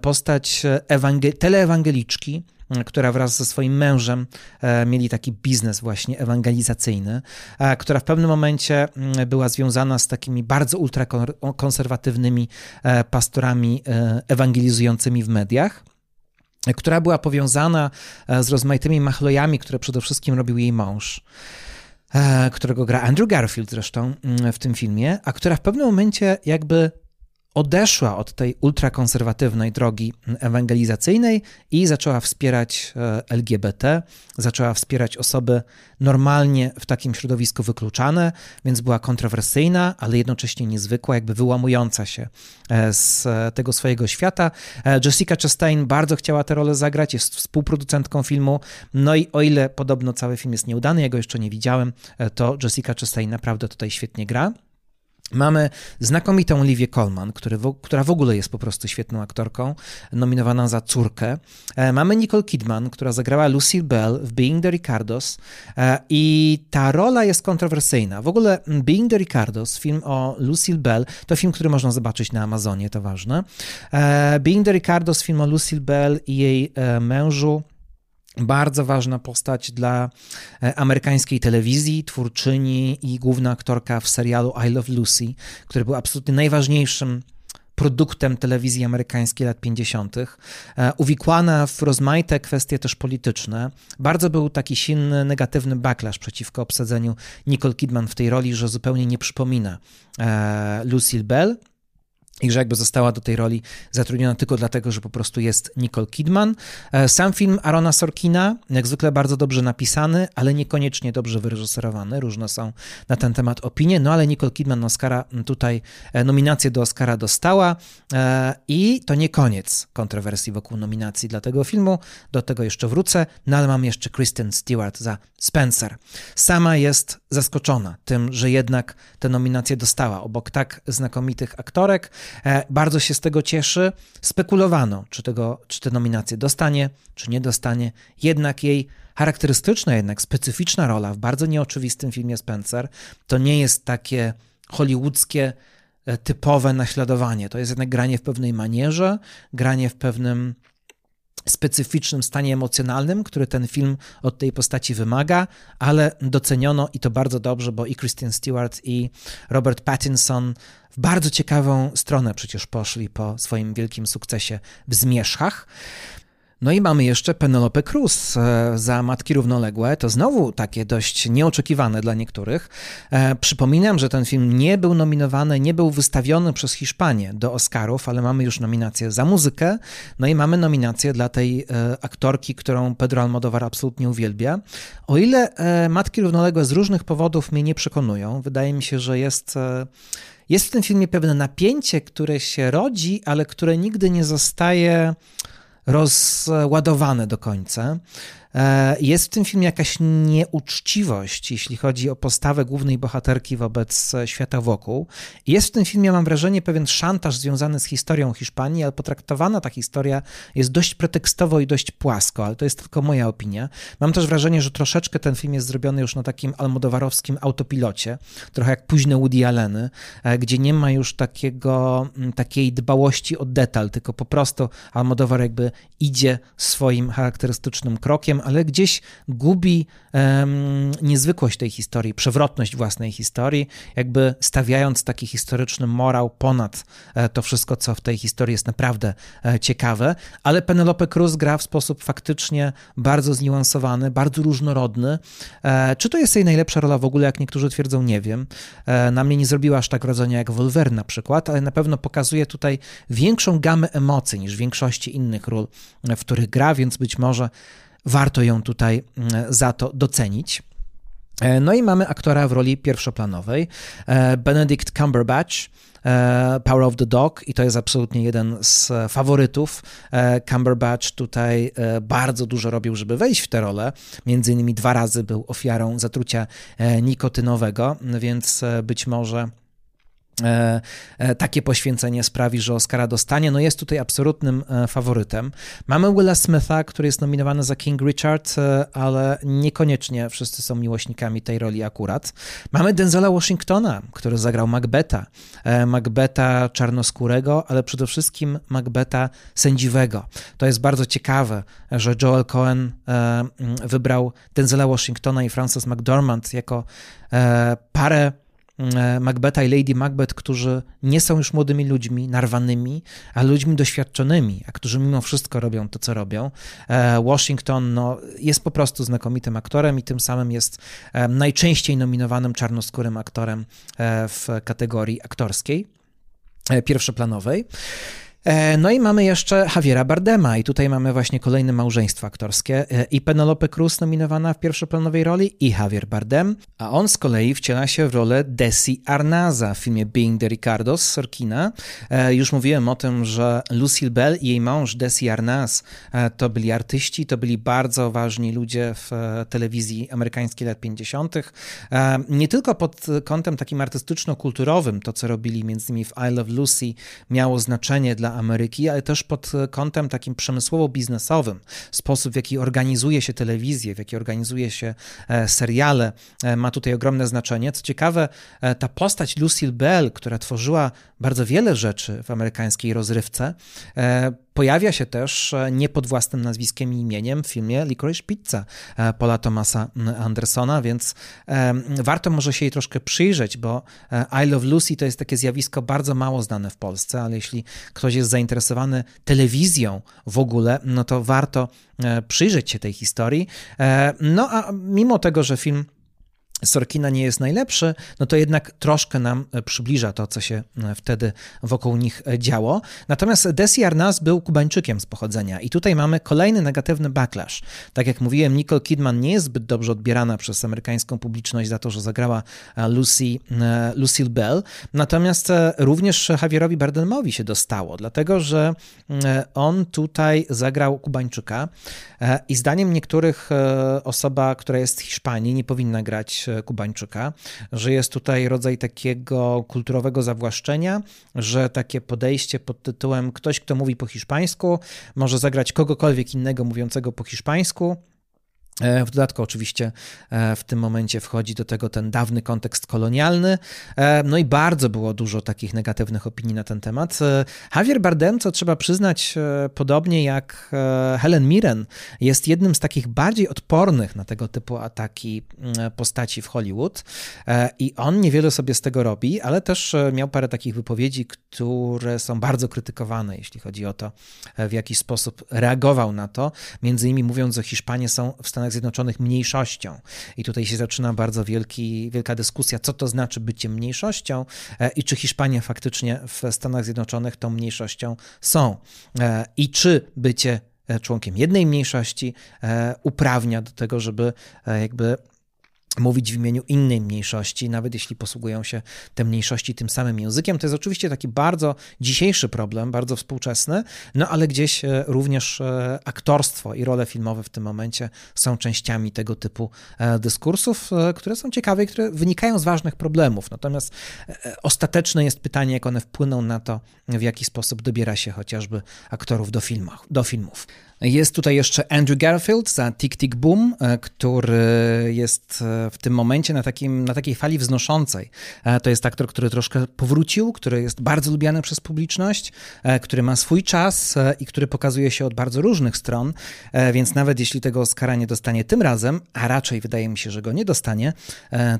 postać ewangel- teleewangeliczki, która wraz ze swoim mężem e, mieli taki biznes właśnie ewangelizacyjny, e, która w pewnym momencie była związana z takimi bardzo ultrakonserwatywnymi e, pastorami ewangelizującymi w mediach która była powiązana z rozmaitymi machlojami, które przede wszystkim robił jej mąż którego gra Andrew Garfield zresztą w tym filmie, a która w pewnym momencie jakby odeszła od tej ultrakonserwatywnej drogi ewangelizacyjnej i zaczęła wspierać e, LGBT, zaczęła wspierać osoby normalnie w takim środowisku wykluczane, więc była kontrowersyjna, ale jednocześnie niezwykła, jakby wyłamująca się e, z tego swojego świata. E, Jessica Chastain bardzo chciała tę rolę zagrać, jest współproducentką filmu, no i o ile podobno cały film jest nieudany, ja go jeszcze nie widziałem, to Jessica Chastain naprawdę tutaj świetnie gra. Mamy znakomitą Olivię Colman, w, która w ogóle jest po prostu świetną aktorką, nominowana za córkę. E, mamy Nicole Kidman, która zagrała Lucille Bell w Being the Ricardos e, i ta rola jest kontrowersyjna. W ogóle Being the Ricardos, film o Lucille Bell, to film, który można zobaczyć na Amazonie, to ważne. E, Being the Ricardos, film o Lucille Bell i jej mężu, bardzo ważna postać dla e, amerykańskiej telewizji, twórczyni i główna aktorka w serialu I Love Lucy, który był absolutnie najważniejszym produktem telewizji amerykańskiej lat 50., e, uwikłana w rozmaite kwestie też polityczne. Bardzo był taki silny, negatywny backlash przeciwko obsadzeniu Nicole Kidman w tej roli, że zupełnie nie przypomina e, Lucille Bell i że jakby została do tej roli zatrudniona tylko dlatego, że po prostu jest Nicole Kidman. E, sam film Arona Sorkina, jak zwykle bardzo dobrze napisany, ale niekoniecznie dobrze wyreżyserowany. Różne są na ten temat opinie, no ale Nicole Kidman Oscara tutaj e, nominację do Oscara dostała e, i to nie koniec kontrowersji wokół nominacji dla tego filmu. Do tego jeszcze wrócę, no ale mam jeszcze Kristen Stewart za Spencer. Sama jest zaskoczona tym, że jednak tę nominację dostała obok tak znakomitych aktorek. E, bardzo się z tego cieszy. Spekulowano, czy, tego, czy te nominacje dostanie, czy nie dostanie. Jednak jej charakterystyczna, jednak specyficzna rola w bardzo nieoczywistym filmie Spencer to nie jest takie hollywoodzkie, e, typowe naśladowanie. To jest jednak granie w pewnej manierze, granie w pewnym specyficznym stanie emocjonalnym, który ten film od tej postaci wymaga, ale doceniono i to bardzo dobrze, bo i Kristen Stewart i Robert Pattinson w bardzo ciekawą stronę przecież poszli po swoim wielkim sukcesie w Zmierzchach. No i mamy jeszcze Penelope Cruz e, za Matki Równoległe. To znowu takie dość nieoczekiwane dla niektórych. E, przypominam, że ten film nie był nominowany, nie był wystawiony przez Hiszpanię do Oscarów, ale mamy już nominację za muzykę, no i mamy nominację dla tej e, aktorki, którą Pedro Almodovar absolutnie uwielbia. O ile Matki Równoległe z różnych powodów mnie nie przekonują, wydaje mi się, że jest... Jest w tym filmie pewne napięcie, które się rodzi, ale które nigdy nie zostaje rozładowane do końca. E, jest w tym filmie jakaś nieuczciwość, jeśli chodzi o postawę głównej bohaterki wobec świata wokół. Jest w tym filmie, mam wrażenie, pewien szantaż związany z historią Hiszpanii, ale potraktowana ta historia jest dość pretekstowo i dość płasko, ale to jest tylko moja opinia. Mam też wrażenie, że troszeczkę ten film jest zrobiony już na takim almodowarowskim autopilocie, trochę jak późne Woody Alleny, e, gdzie nie ma już takiego, takiej dbałości o detal, tylko po prostu Almodowar jakby idzie swoim charakterystycznym krokiem, ale gdzieś gubi um, niezwykłość tej historii, przewrotność własnej historii, jakby stawiając taki historyczny morał ponad e, to wszystko, co w tej historii jest naprawdę e, ciekawe. Ale Penelope Cruz gra w sposób faktycznie bardzo zniuansowany, bardzo różnorodny. E, czy to jest jej najlepsza rola w ogóle, jak niektórzy twierdzą, nie wiem. Na mnie nie zrobiła aż tak wrażenia jak Wolverine na przykład, ale na pewno pokazuje tutaj większą gamę emocji niż w większości innych ról, w których gra, więc być może warto ją tutaj mm, za to docenić. E, no i mamy aktora w roli pierwszoplanowej, e, Benedict Cumberbatch, e, Power of the Dog i to jest absolutnie jeden z faworytów. Cumberbatch tutaj bardzo dużo robił, żeby wejść w tę rolę. Między innymi dwa razy był ofiarą zatrucia nikotynowego, więc być może takie poświęcenie sprawi, że Oscara dostanie. No jest tutaj absolutnym e, faworytem. Mamy Willa Smitha, który jest nominowany za King Richard, ale niekoniecznie wszyscy są miłośnikami tej roli akurat. Mamy Denzela Washingtona, który zagrał Macbeta. Macbeta czarnoskórego, ale przede wszystkim Macbeta sędziwego. To jest bardzo ciekawe, że Joel Cohen wybrał Denzela Washingtona i Frances McDormand jako parę E, Macbeta i Lady Macbeth, którzy nie są już młodymi ludźmi, narwanymi, ale ludźmi doświadczonymi, a którzy mimo wszystko robią to, co robią. E, Washington no, jest po prostu znakomitym aktorem i tym samym jest e, najczęściej nominowanym czarnoskórym aktorem w kategorii aktorskiej pierwszoplanowej. E, no i mamy jeszcze Javiera Bardema i tutaj mamy właśnie kolejne małżeństwo aktorskie e, i Penelope Cruz nominowana w pierwszoplanowej roli i Javier Bardem, a on z kolei wciela się w rolę Desi Arnaza w filmie Being the Ricardos Sorkina. E, już mówiłem o tym, że Lucille Bell i jej mąż Desi Arnaz to byli artyści, to byli bardzo ważni ludzie w telewizji amerykańskiej lat 50. Nie tylko pod kątem takim artystyczno-kulturowym, to co robili między innymi w I Love Lucy miało znaczenie dla Ameryki, ale też pod kątem takim przemysłowo-biznesowym. Sposób, w jaki organizuje się telewizję, w jaki organizuje się e, seriale, e, ma tutaj ogromne znaczenie. Co ciekawe, e, ta postać Lucille Bell, która tworzyła bardzo wiele rzeczy w amerykańskiej rozrywce, Pojawia się też e, nie pod własnym nazwiskiem i imieniem w filmie Licorice Pizza e, Paula Thomasa Andersona, więc warto może się jej troszkę przyjrzeć, bo e, I Love Lucy to jest takie zjawisko bardzo mało znane w Polsce, ale jeśli ktoś jest zainteresowany telewizją w ogóle, no to warto przyjrzeć się tej historii. No a mimo tego, że film Sorkina nie jest najlepszy, no to jednak troszkę nam e, przybliża to, co się e, wtedy wokół nich e, działo. Natomiast Desi Arnaz był Kubańczykiem z pochodzenia i tutaj mamy kolejny negatywny backlash. Tak jak mówiłem, Nicole Kidman nie jest zbyt dobrze odbierana przez amerykańską publiczność za to, że zagrała Lucy, Lucille Bell, natomiast również Javierowi Bardemowi się dostało, dlatego że on tutaj zagrał Kubańczyka i zdaniem niektórych osoba, która jest z Hiszpanii, nie powinna grać Kubańczyka, że jest tutaj rodzaj takiego kulturowego zawłaszczenia, że takie podejście pod tytułem ktoś, kto mówi po hiszpańsku, może zagrać kogokolwiek innego mówiącego po hiszpańsku, w dodatku, oczywiście, e, w tym momencie wchodzi do tego ten dawny kontekst kolonialny. E, no i bardzo było dużo takich negatywnych opinii na ten temat. Javier Bardem, co trzeba przyznać, podobnie jak Helen Mirren, jest jednym z takich bardziej odpornych na tego typu ataki mm, postaci w Hollywood. I on niewiele sobie z tego robi, ale też miał parę takich wypowiedzi, które są bardzo krytykowane, jeśli chodzi o to, w jaki sposób reagował na to. Między innymi mówiąc, że Hiszpanie są w Stanach Stanach Zjednoczonych mniejszością. I tutaj się zaczyna bardzo wielki, wielka dyskusja, co to znaczy bycie mniejszością e, i czy Hiszpania faktycznie w Stanach Zjednoczonych tą mniejszością są. E, I czy bycie e, członkiem jednej mniejszości uprawnia do tego, żeby jakby mówić w imieniu innej mniejszości, nawet jeśli posługują się te mniejszości tym samym językiem. To jest oczywiście taki bardzo dzisiejszy problem, bardzo współczesny, no ale gdzieś e, również e, aktorstwo i role filmowe w tym momencie są częściami tego typu e, dyskursów, które są ciekawe i które wynikają z ważnych problemów. Natomiast ostateczne jest pytanie, jak one wpłyną na to, w jaki sposób dobiera się chociażby aktorów do, filmach, do filmów. Jest tutaj jeszcze Andrew Garfield za Tick Tick Boom, e, który jest e, w tym momencie na, takim, na takiej fali wznoszącej. E, to jest aktor, który troszkę powrócił, który jest bardzo lubiany przez publiczność, który ma swój czas i który pokazuje się od bardzo różnych stron, więc nawet jeśli tego Oscara nie dostanie tym razem, a raczej wydaje mi się, że go nie dostanie,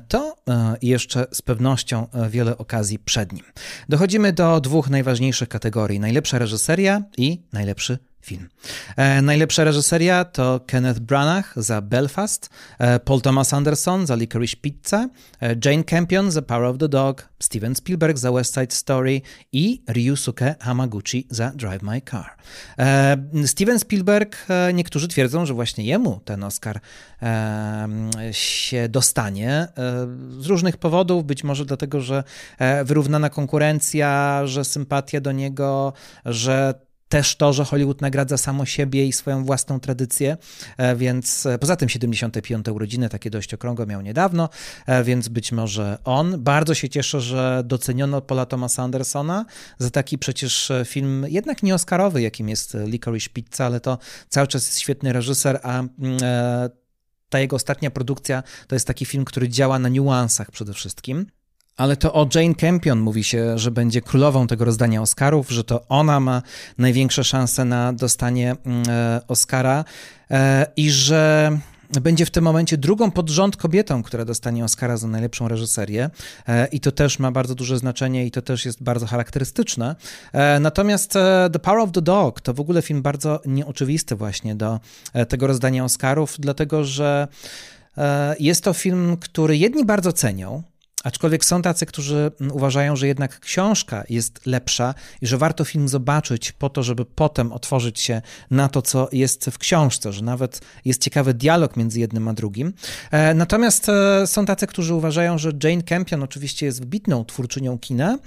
to jeszcze z pewnością wiele okazji przed nim. Dochodzimy do dwóch najważniejszych kategorii: najlepsza reżyseria i najlepszy film. E, najlepsza reżyseria to Kenneth Branagh za Belfast, e, Paul Thomas Anderson za Licorice Pizza, e, Jane Campion za Power of the Dog, Steven Spielberg za West Side Story i Ryusuke Hamaguchi za Drive My Car. E, Steven Spielberg, e, niektórzy twierdzą, że właśnie jemu ten Oscar e, się dostanie z różnych powodów, być może dlatego, że wyrównana konkurencja, że sympatia do niego, że też to, że Hollywood nagradza samo siebie i swoją własną tradycję, e, więc e, poza tym 75. urodziny, takie dość okrągłe miał niedawno, e, więc być może on. Bardzo się cieszę, że doceniono Paula Thomasa Andersona za taki przecież film jednak nie Oscarowy, jakim jest Licorice Pizza, ale to cały czas jest świetny reżyser, a mm, ta jego ostatnia produkcja to jest taki film, który działa na niuansach przede wszystkim. Ale to o Jane Campion mówi się, że będzie królową tego rozdania Oscarów, że to ona ma największe szanse na dostanie mm, e, Oscara e, i że będzie w tym momencie drugą pod rząd kobietą, która dostanie Oscara za najlepszą reżyserię e, i to też ma bardzo duże znaczenie i to też jest bardzo charakterystyczne. Natomiast The Power of the Dog to w ogóle film bardzo nieoczywisty właśnie do tego rozdania Oscarów, dlatego że jest to film, który jedni bardzo cenią, Aczkolwiek są tacy, którzy uważają, że jednak książka jest lepsza i że warto film zobaczyć po to, żeby potem otworzyć się na to, co jest w książce, że nawet jest ciekawy dialog między jednym a drugim. E, natomiast e, są tacy, którzy uważają, że Jane Campion oczywiście jest wybitną twórczynią kina,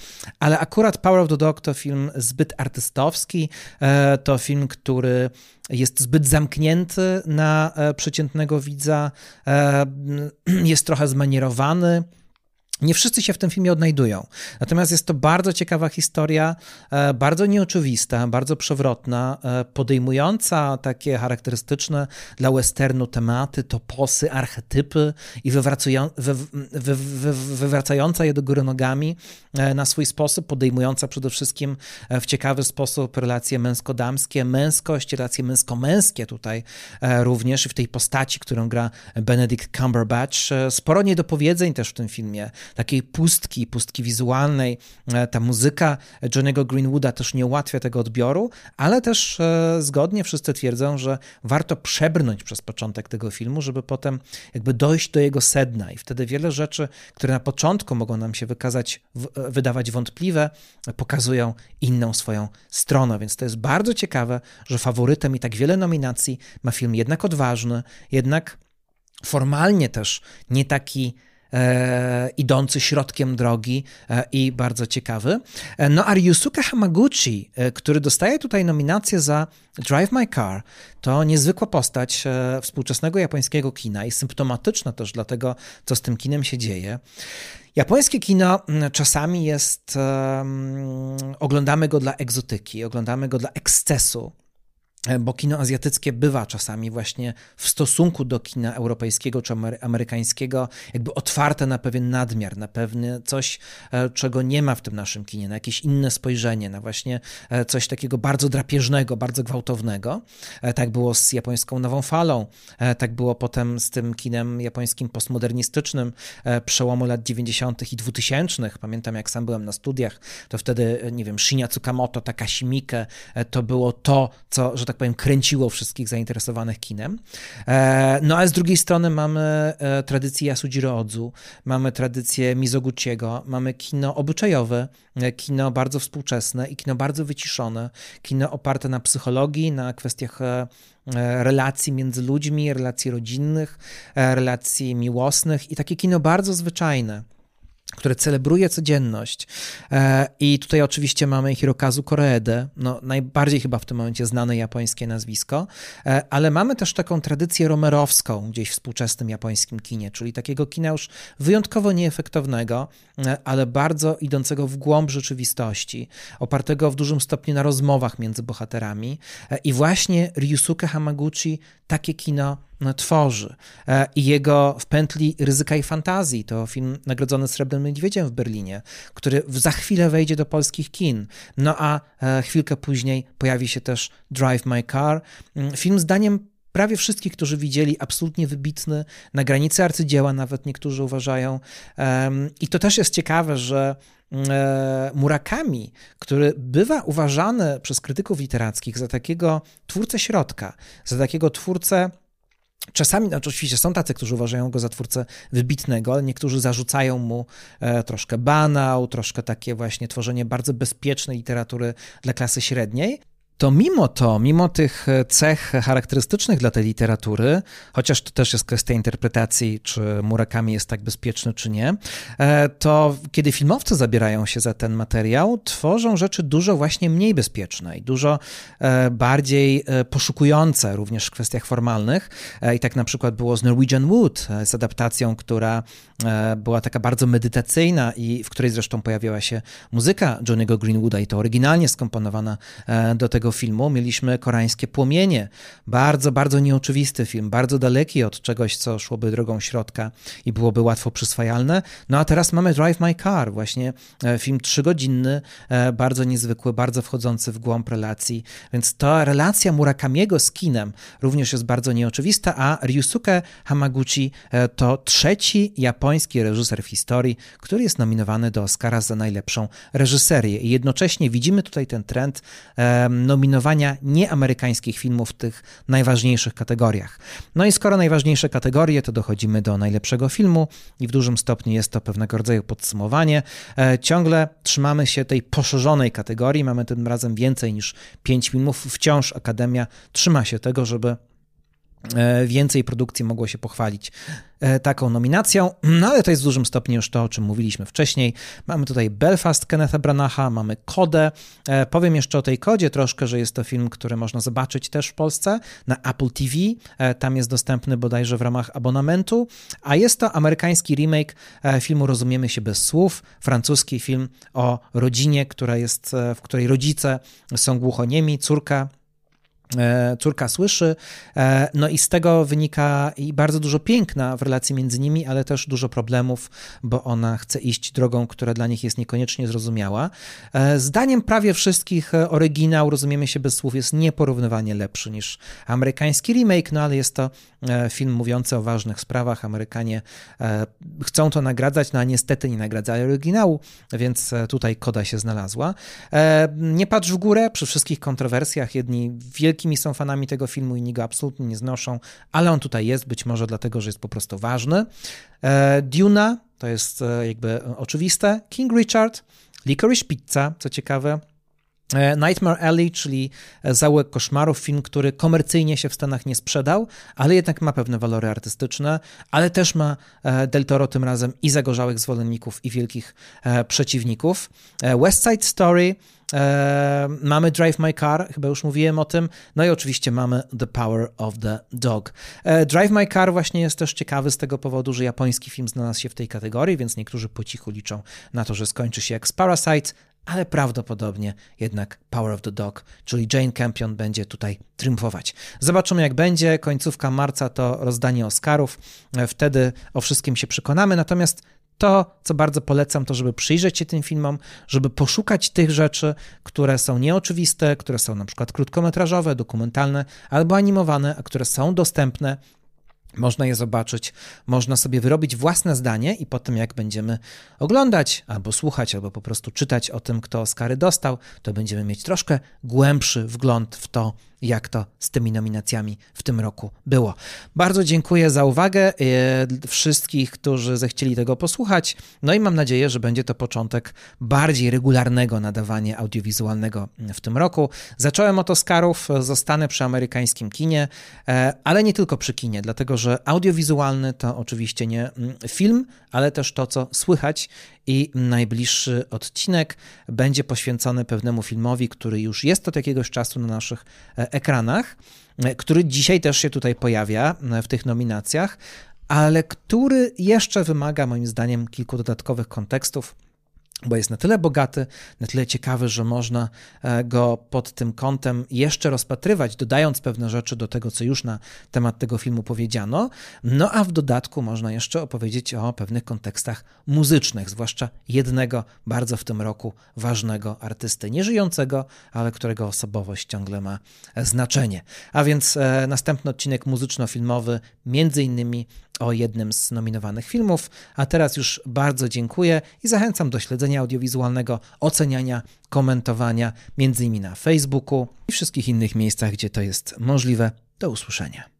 ale akurat Power of the Dog to film zbyt artystowski, e, to film, który jest zbyt zamknięty na przeciętnego widza, jest trochę zmanierowany. Nie wszyscy się w tym filmie odnajdują. Natomiast jest to bardzo ciekawa historia, e, bardzo nieoczywista, bardzo przewrotna, e, podejmująca takie charakterystyczne dla westernu tematy, toposy, archetypy i wywracająca je do góry nogami e, na swój sposób, podejmująca przede wszystkim w ciekawy sposób relacje męsko-damskie, męskość, relacje męsko-męskie tutaj również w tej postaci, którą gra Benedict Cumberbatch. Sporo niedopowiedzeń też w tym filmie takiej pustki, pustki wizualnej. E, ta muzyka Johnny'ego Greenwooda też nie ułatwia tego odbioru, ale też e, zgodnie wszyscy twierdzą, że warto przebrnąć przez początek tego filmu, żeby potem jakby dojść do jego sedna i wtedy wiele rzeczy, które na początku mogą nam się wykazać, e, wydawać wątpliwe, pokazują inną swoją stronę, więc to jest bardzo ciekawe, że faworytem i tak wiele nominacji ma film jednak odważny, jednak formalnie też nie taki e, idący środkiem drogi e, i bardzo ciekawy. E, no a Ryusuke Hamaguchi, e, który dostaje tutaj nominację za Drive My Car, to niezwykła postać e, współczesnego japońskiego kina i symptomatyczna też dla tego, co z tym kinem się dzieje. Japońskie kino czasami jest, um, oglądamy go dla egzotyki, oglądamy go dla ekscesu, bo kino azjatyckie bywa czasami właśnie w stosunku do kina europejskiego czy amerykańskiego jakby otwarte na pewien nadmiar, na pewne coś, e, czego nie ma w tym naszym kinie, na jakieś inne spojrzenie, na właśnie e, coś takiego bardzo drapieżnego, bardzo gwałtownego. Tak było z japońską nową falą, tak było potem z tym kinem japońskim postmodernistycznym przełomu lat 90. i 2000. Pamiętam, jak sam byłem na studiach, to wtedy, nie wiem, Shinya Tsukamoto, Takashi Miike, to było to, co, że tak powiem, kręciło wszystkich zainteresowanych kinem. E, no ale z drugiej strony mamy e, tradycję Yasujiro Odzu, mamy tradycję Mizoguchiego, mamy kino obyczajowe, e, kino bardzo współczesne i kino bardzo wyciszone, kino oparte na psychologii, na kwestiach relacji między ludźmi, relacji rodzinnych, relacji miłosnych i takie kino bardzo zwyczajne które celebruje codzienność. E, I tutaj oczywiście mamy Hirokazu Koreedę, no najbardziej chyba w tym momencie znane japońskie nazwisko, e, ale mamy też taką tradycję romerowską gdzieś w współczesnym japońskim kinie, czyli takiego kina już wyjątkowo nieefektownego, e, ale bardzo idącego w głąb rzeczywistości, opartego w dużym stopniu na rozmowach między bohaterami. I właśnie Ryusuke Hamaguchi takie kino no, tworzy. E, I jego w pętli ryzyka i fantazji to film nagrodzony Srebrnym Niedźwiedziem w Berlinie, który za chwilę wejdzie do polskich kin. No a e, chwilkę później pojawi się też Drive My Car. Mm, film zdaniem prawie wszystkich, którzy widzieli, absolutnie wybitny, na granicy arcydzieła nawet niektórzy uważają. I to też jest ciekawe, że mm, e, Murakami, który bywa uważany przez krytyków literackich za takiego twórcę środka, za takiego twórcę Czasami, znaczy oczywiście są tacy, którzy uważają go za twórcę wybitnego, ale niektórzy zarzucają mu e, troszkę banał, troszkę takie właśnie tworzenie bardzo bezpiecznej literatury dla klasy średniej. To mimo to, mimo tych cech charakterystycznych dla tej literatury, chociaż to też jest kwestia interpretacji, czy Murakami jest tak bezpieczny, czy nie, e, to kiedy filmowcy zabierają się za ten materiał, tworzą rzeczy dużo właśnie mniej bezpieczne i dużo e, bardziej e, poszukujące również w kwestiach formalnych. I tak na przykład było z Norwegian Wood, z adaptacją, która była taka bardzo medytacyjna i w której zresztą pojawiała się muzyka Johnny'ego Greenwooda i to oryginalnie skomponowana do tego filmu. Mieliśmy Koreańskie Płomienie, bardzo, bardzo nieoczywisty film, bardzo daleki od czegoś, co szłoby drogą środka i byłoby łatwo przyswajalne. No a teraz mamy Drive My Car, właśnie e, film trzygodzinny, e, bardzo niezwykły, bardzo wchodzący w głąb relacji, więc ta relacja Murakamiego z kinem również jest bardzo nieoczywista, a Ryusuke Hamaguchi e, to trzeci japoński reżyser w historii, który jest nominowany do Oscara za najlepszą reżyserię. I jednocześnie widzimy tutaj ten trend nominowania nieamerykańskich filmów w tych najważniejszych kategoriach. No i skoro najważniejsze kategorie, to dochodzimy do najlepszego filmu i w dużym stopniu jest to pewnego rodzaju podsumowanie. E, ciągle trzymamy się tej poszerzonej kategorii, mamy tym razem więcej niż pięć filmów. Wciąż Akademia trzyma się tego, żeby więcej produkcji mogło się pochwalić e, taką nominacją, no ale to jest w dużym stopniu już to, o czym mówiliśmy wcześniej. Mamy tutaj Belfast Kennetha Branacha, mamy Kodę. E, powiem jeszcze o tej Kodzie troszkę, że jest to film, który można zobaczyć też w Polsce na Apple TV. Tam jest dostępny bodajże w ramach abonamentu, a jest to amerykański remake filmu Rozumiemy się bez słów, francuski film o rodzinie, która jest, w której rodzice są głuchoniemi, córka E, córka słyszy, e, no i z tego wynika i bardzo dużo piękna w relacji między nimi, ale też dużo problemów, bo ona chce iść drogą, która dla nich jest niekoniecznie zrozumiała. E, zdaniem prawie wszystkich oryginał, rozumiemy się bez słów, jest nieporównywanie lepszy niż amerykański remake, no ale jest to film mówiący o ważnych sprawach. Amerykanie chcą to nagradzać, no a niestety nie nagradzają oryginału, więc tutaj koda się znalazła. Nie patrz w górę przy wszystkich kontrowersjach, jedni wielki wielkimi są fanami tego filmu, inni go absolutnie nie znoszą, ale on tutaj jest, być może dlatego, że jest po prostu ważny. E, Duna, to jest e, jakby oczywiste. King Richard, Licorice Pizza, co ciekawe, e, Nightmare Alley, czyli Zaułek Koszmarów, film, który komercyjnie się w Stanach nie sprzedał, ale jednak ma pewne walory artystyczne, ale też ma Del Toro tym razem i zagorzałych zwolenników, i wielkich przeciwników. West Side Story, E, mamy Drive My Car, chyba już mówiłem o tym. No i oczywiście mamy The Power of the Dog. E, Drive My Car właśnie jest też ciekawy z tego powodu, że japoński film znalazł się w tej kategorii, więc niektórzy po cichu liczą na to, że skończy się jak z Parasite, ale prawdopodobnie jednak Power of the Dog, czyli Jane Campion będzie tutaj triumfować. Zobaczymy jak będzie. Końcówka marca to rozdanie Oscarów. E, wtedy o wszystkim się przekonamy. Natomiast to, co bardzo polecam, to żeby przyjrzeć się tym filmom, żeby poszukać tych rzeczy, które są nieoczywiste, które są na przykład krótkometrażowe, dokumentalne albo animowane, a które są dostępne. Można je zobaczyć, można sobie wyrobić własne zdanie i potem jak będziemy oglądać, albo słuchać, albo po prostu czytać o tym, kto Oscary dostał, to będziemy mieć troszkę głębszy wgląd w to, jak to z tymi nominacjami w tym roku było. Bardzo dziękuję za uwagę e, wszystkich, którzy zechcieli tego posłuchać. No i mam nadzieję, że będzie to początek bardziej regularnego nadawania audiowizualnego w tym roku. Zacząłem od Oscarów, zostanę przy amerykańskim kinie, e, ale nie tylko przy kinie, dlatego że audiowizualny to oczywiście nie mm, film, ale też to, co słychać i najbliższy odcinek będzie poświęcony pewnemu filmowi, który już jest od jakiegoś czasu na naszych e, ekranach, e, który dzisiaj też się tutaj pojawia e, w tych nominacjach, ale który jeszcze wymaga moim zdaniem kilku dodatkowych kontekstów bo jest na tyle bogaty, na tyle ciekawy, że można e, go pod tym kątem jeszcze rozpatrywać, dodając pewne rzeczy do tego, co już na temat tego filmu powiedziano. No a w dodatku można jeszcze opowiedzieć o pewnych kontekstach muzycznych, zwłaszcza jednego bardzo w tym roku ważnego artysty, nieżyjącego, ale którego osobowość ciągle ma znaczenie. A więc e, następny odcinek muzyczno-filmowy, między innymi o jednym z nominowanych filmów. A teraz już bardzo dziękuję i zachęcam do śledzenia audiowizualnego, oceniania, komentowania, między innymi na Facebooku i wszystkich innych miejscach, gdzie to jest możliwe. Do usłyszenia.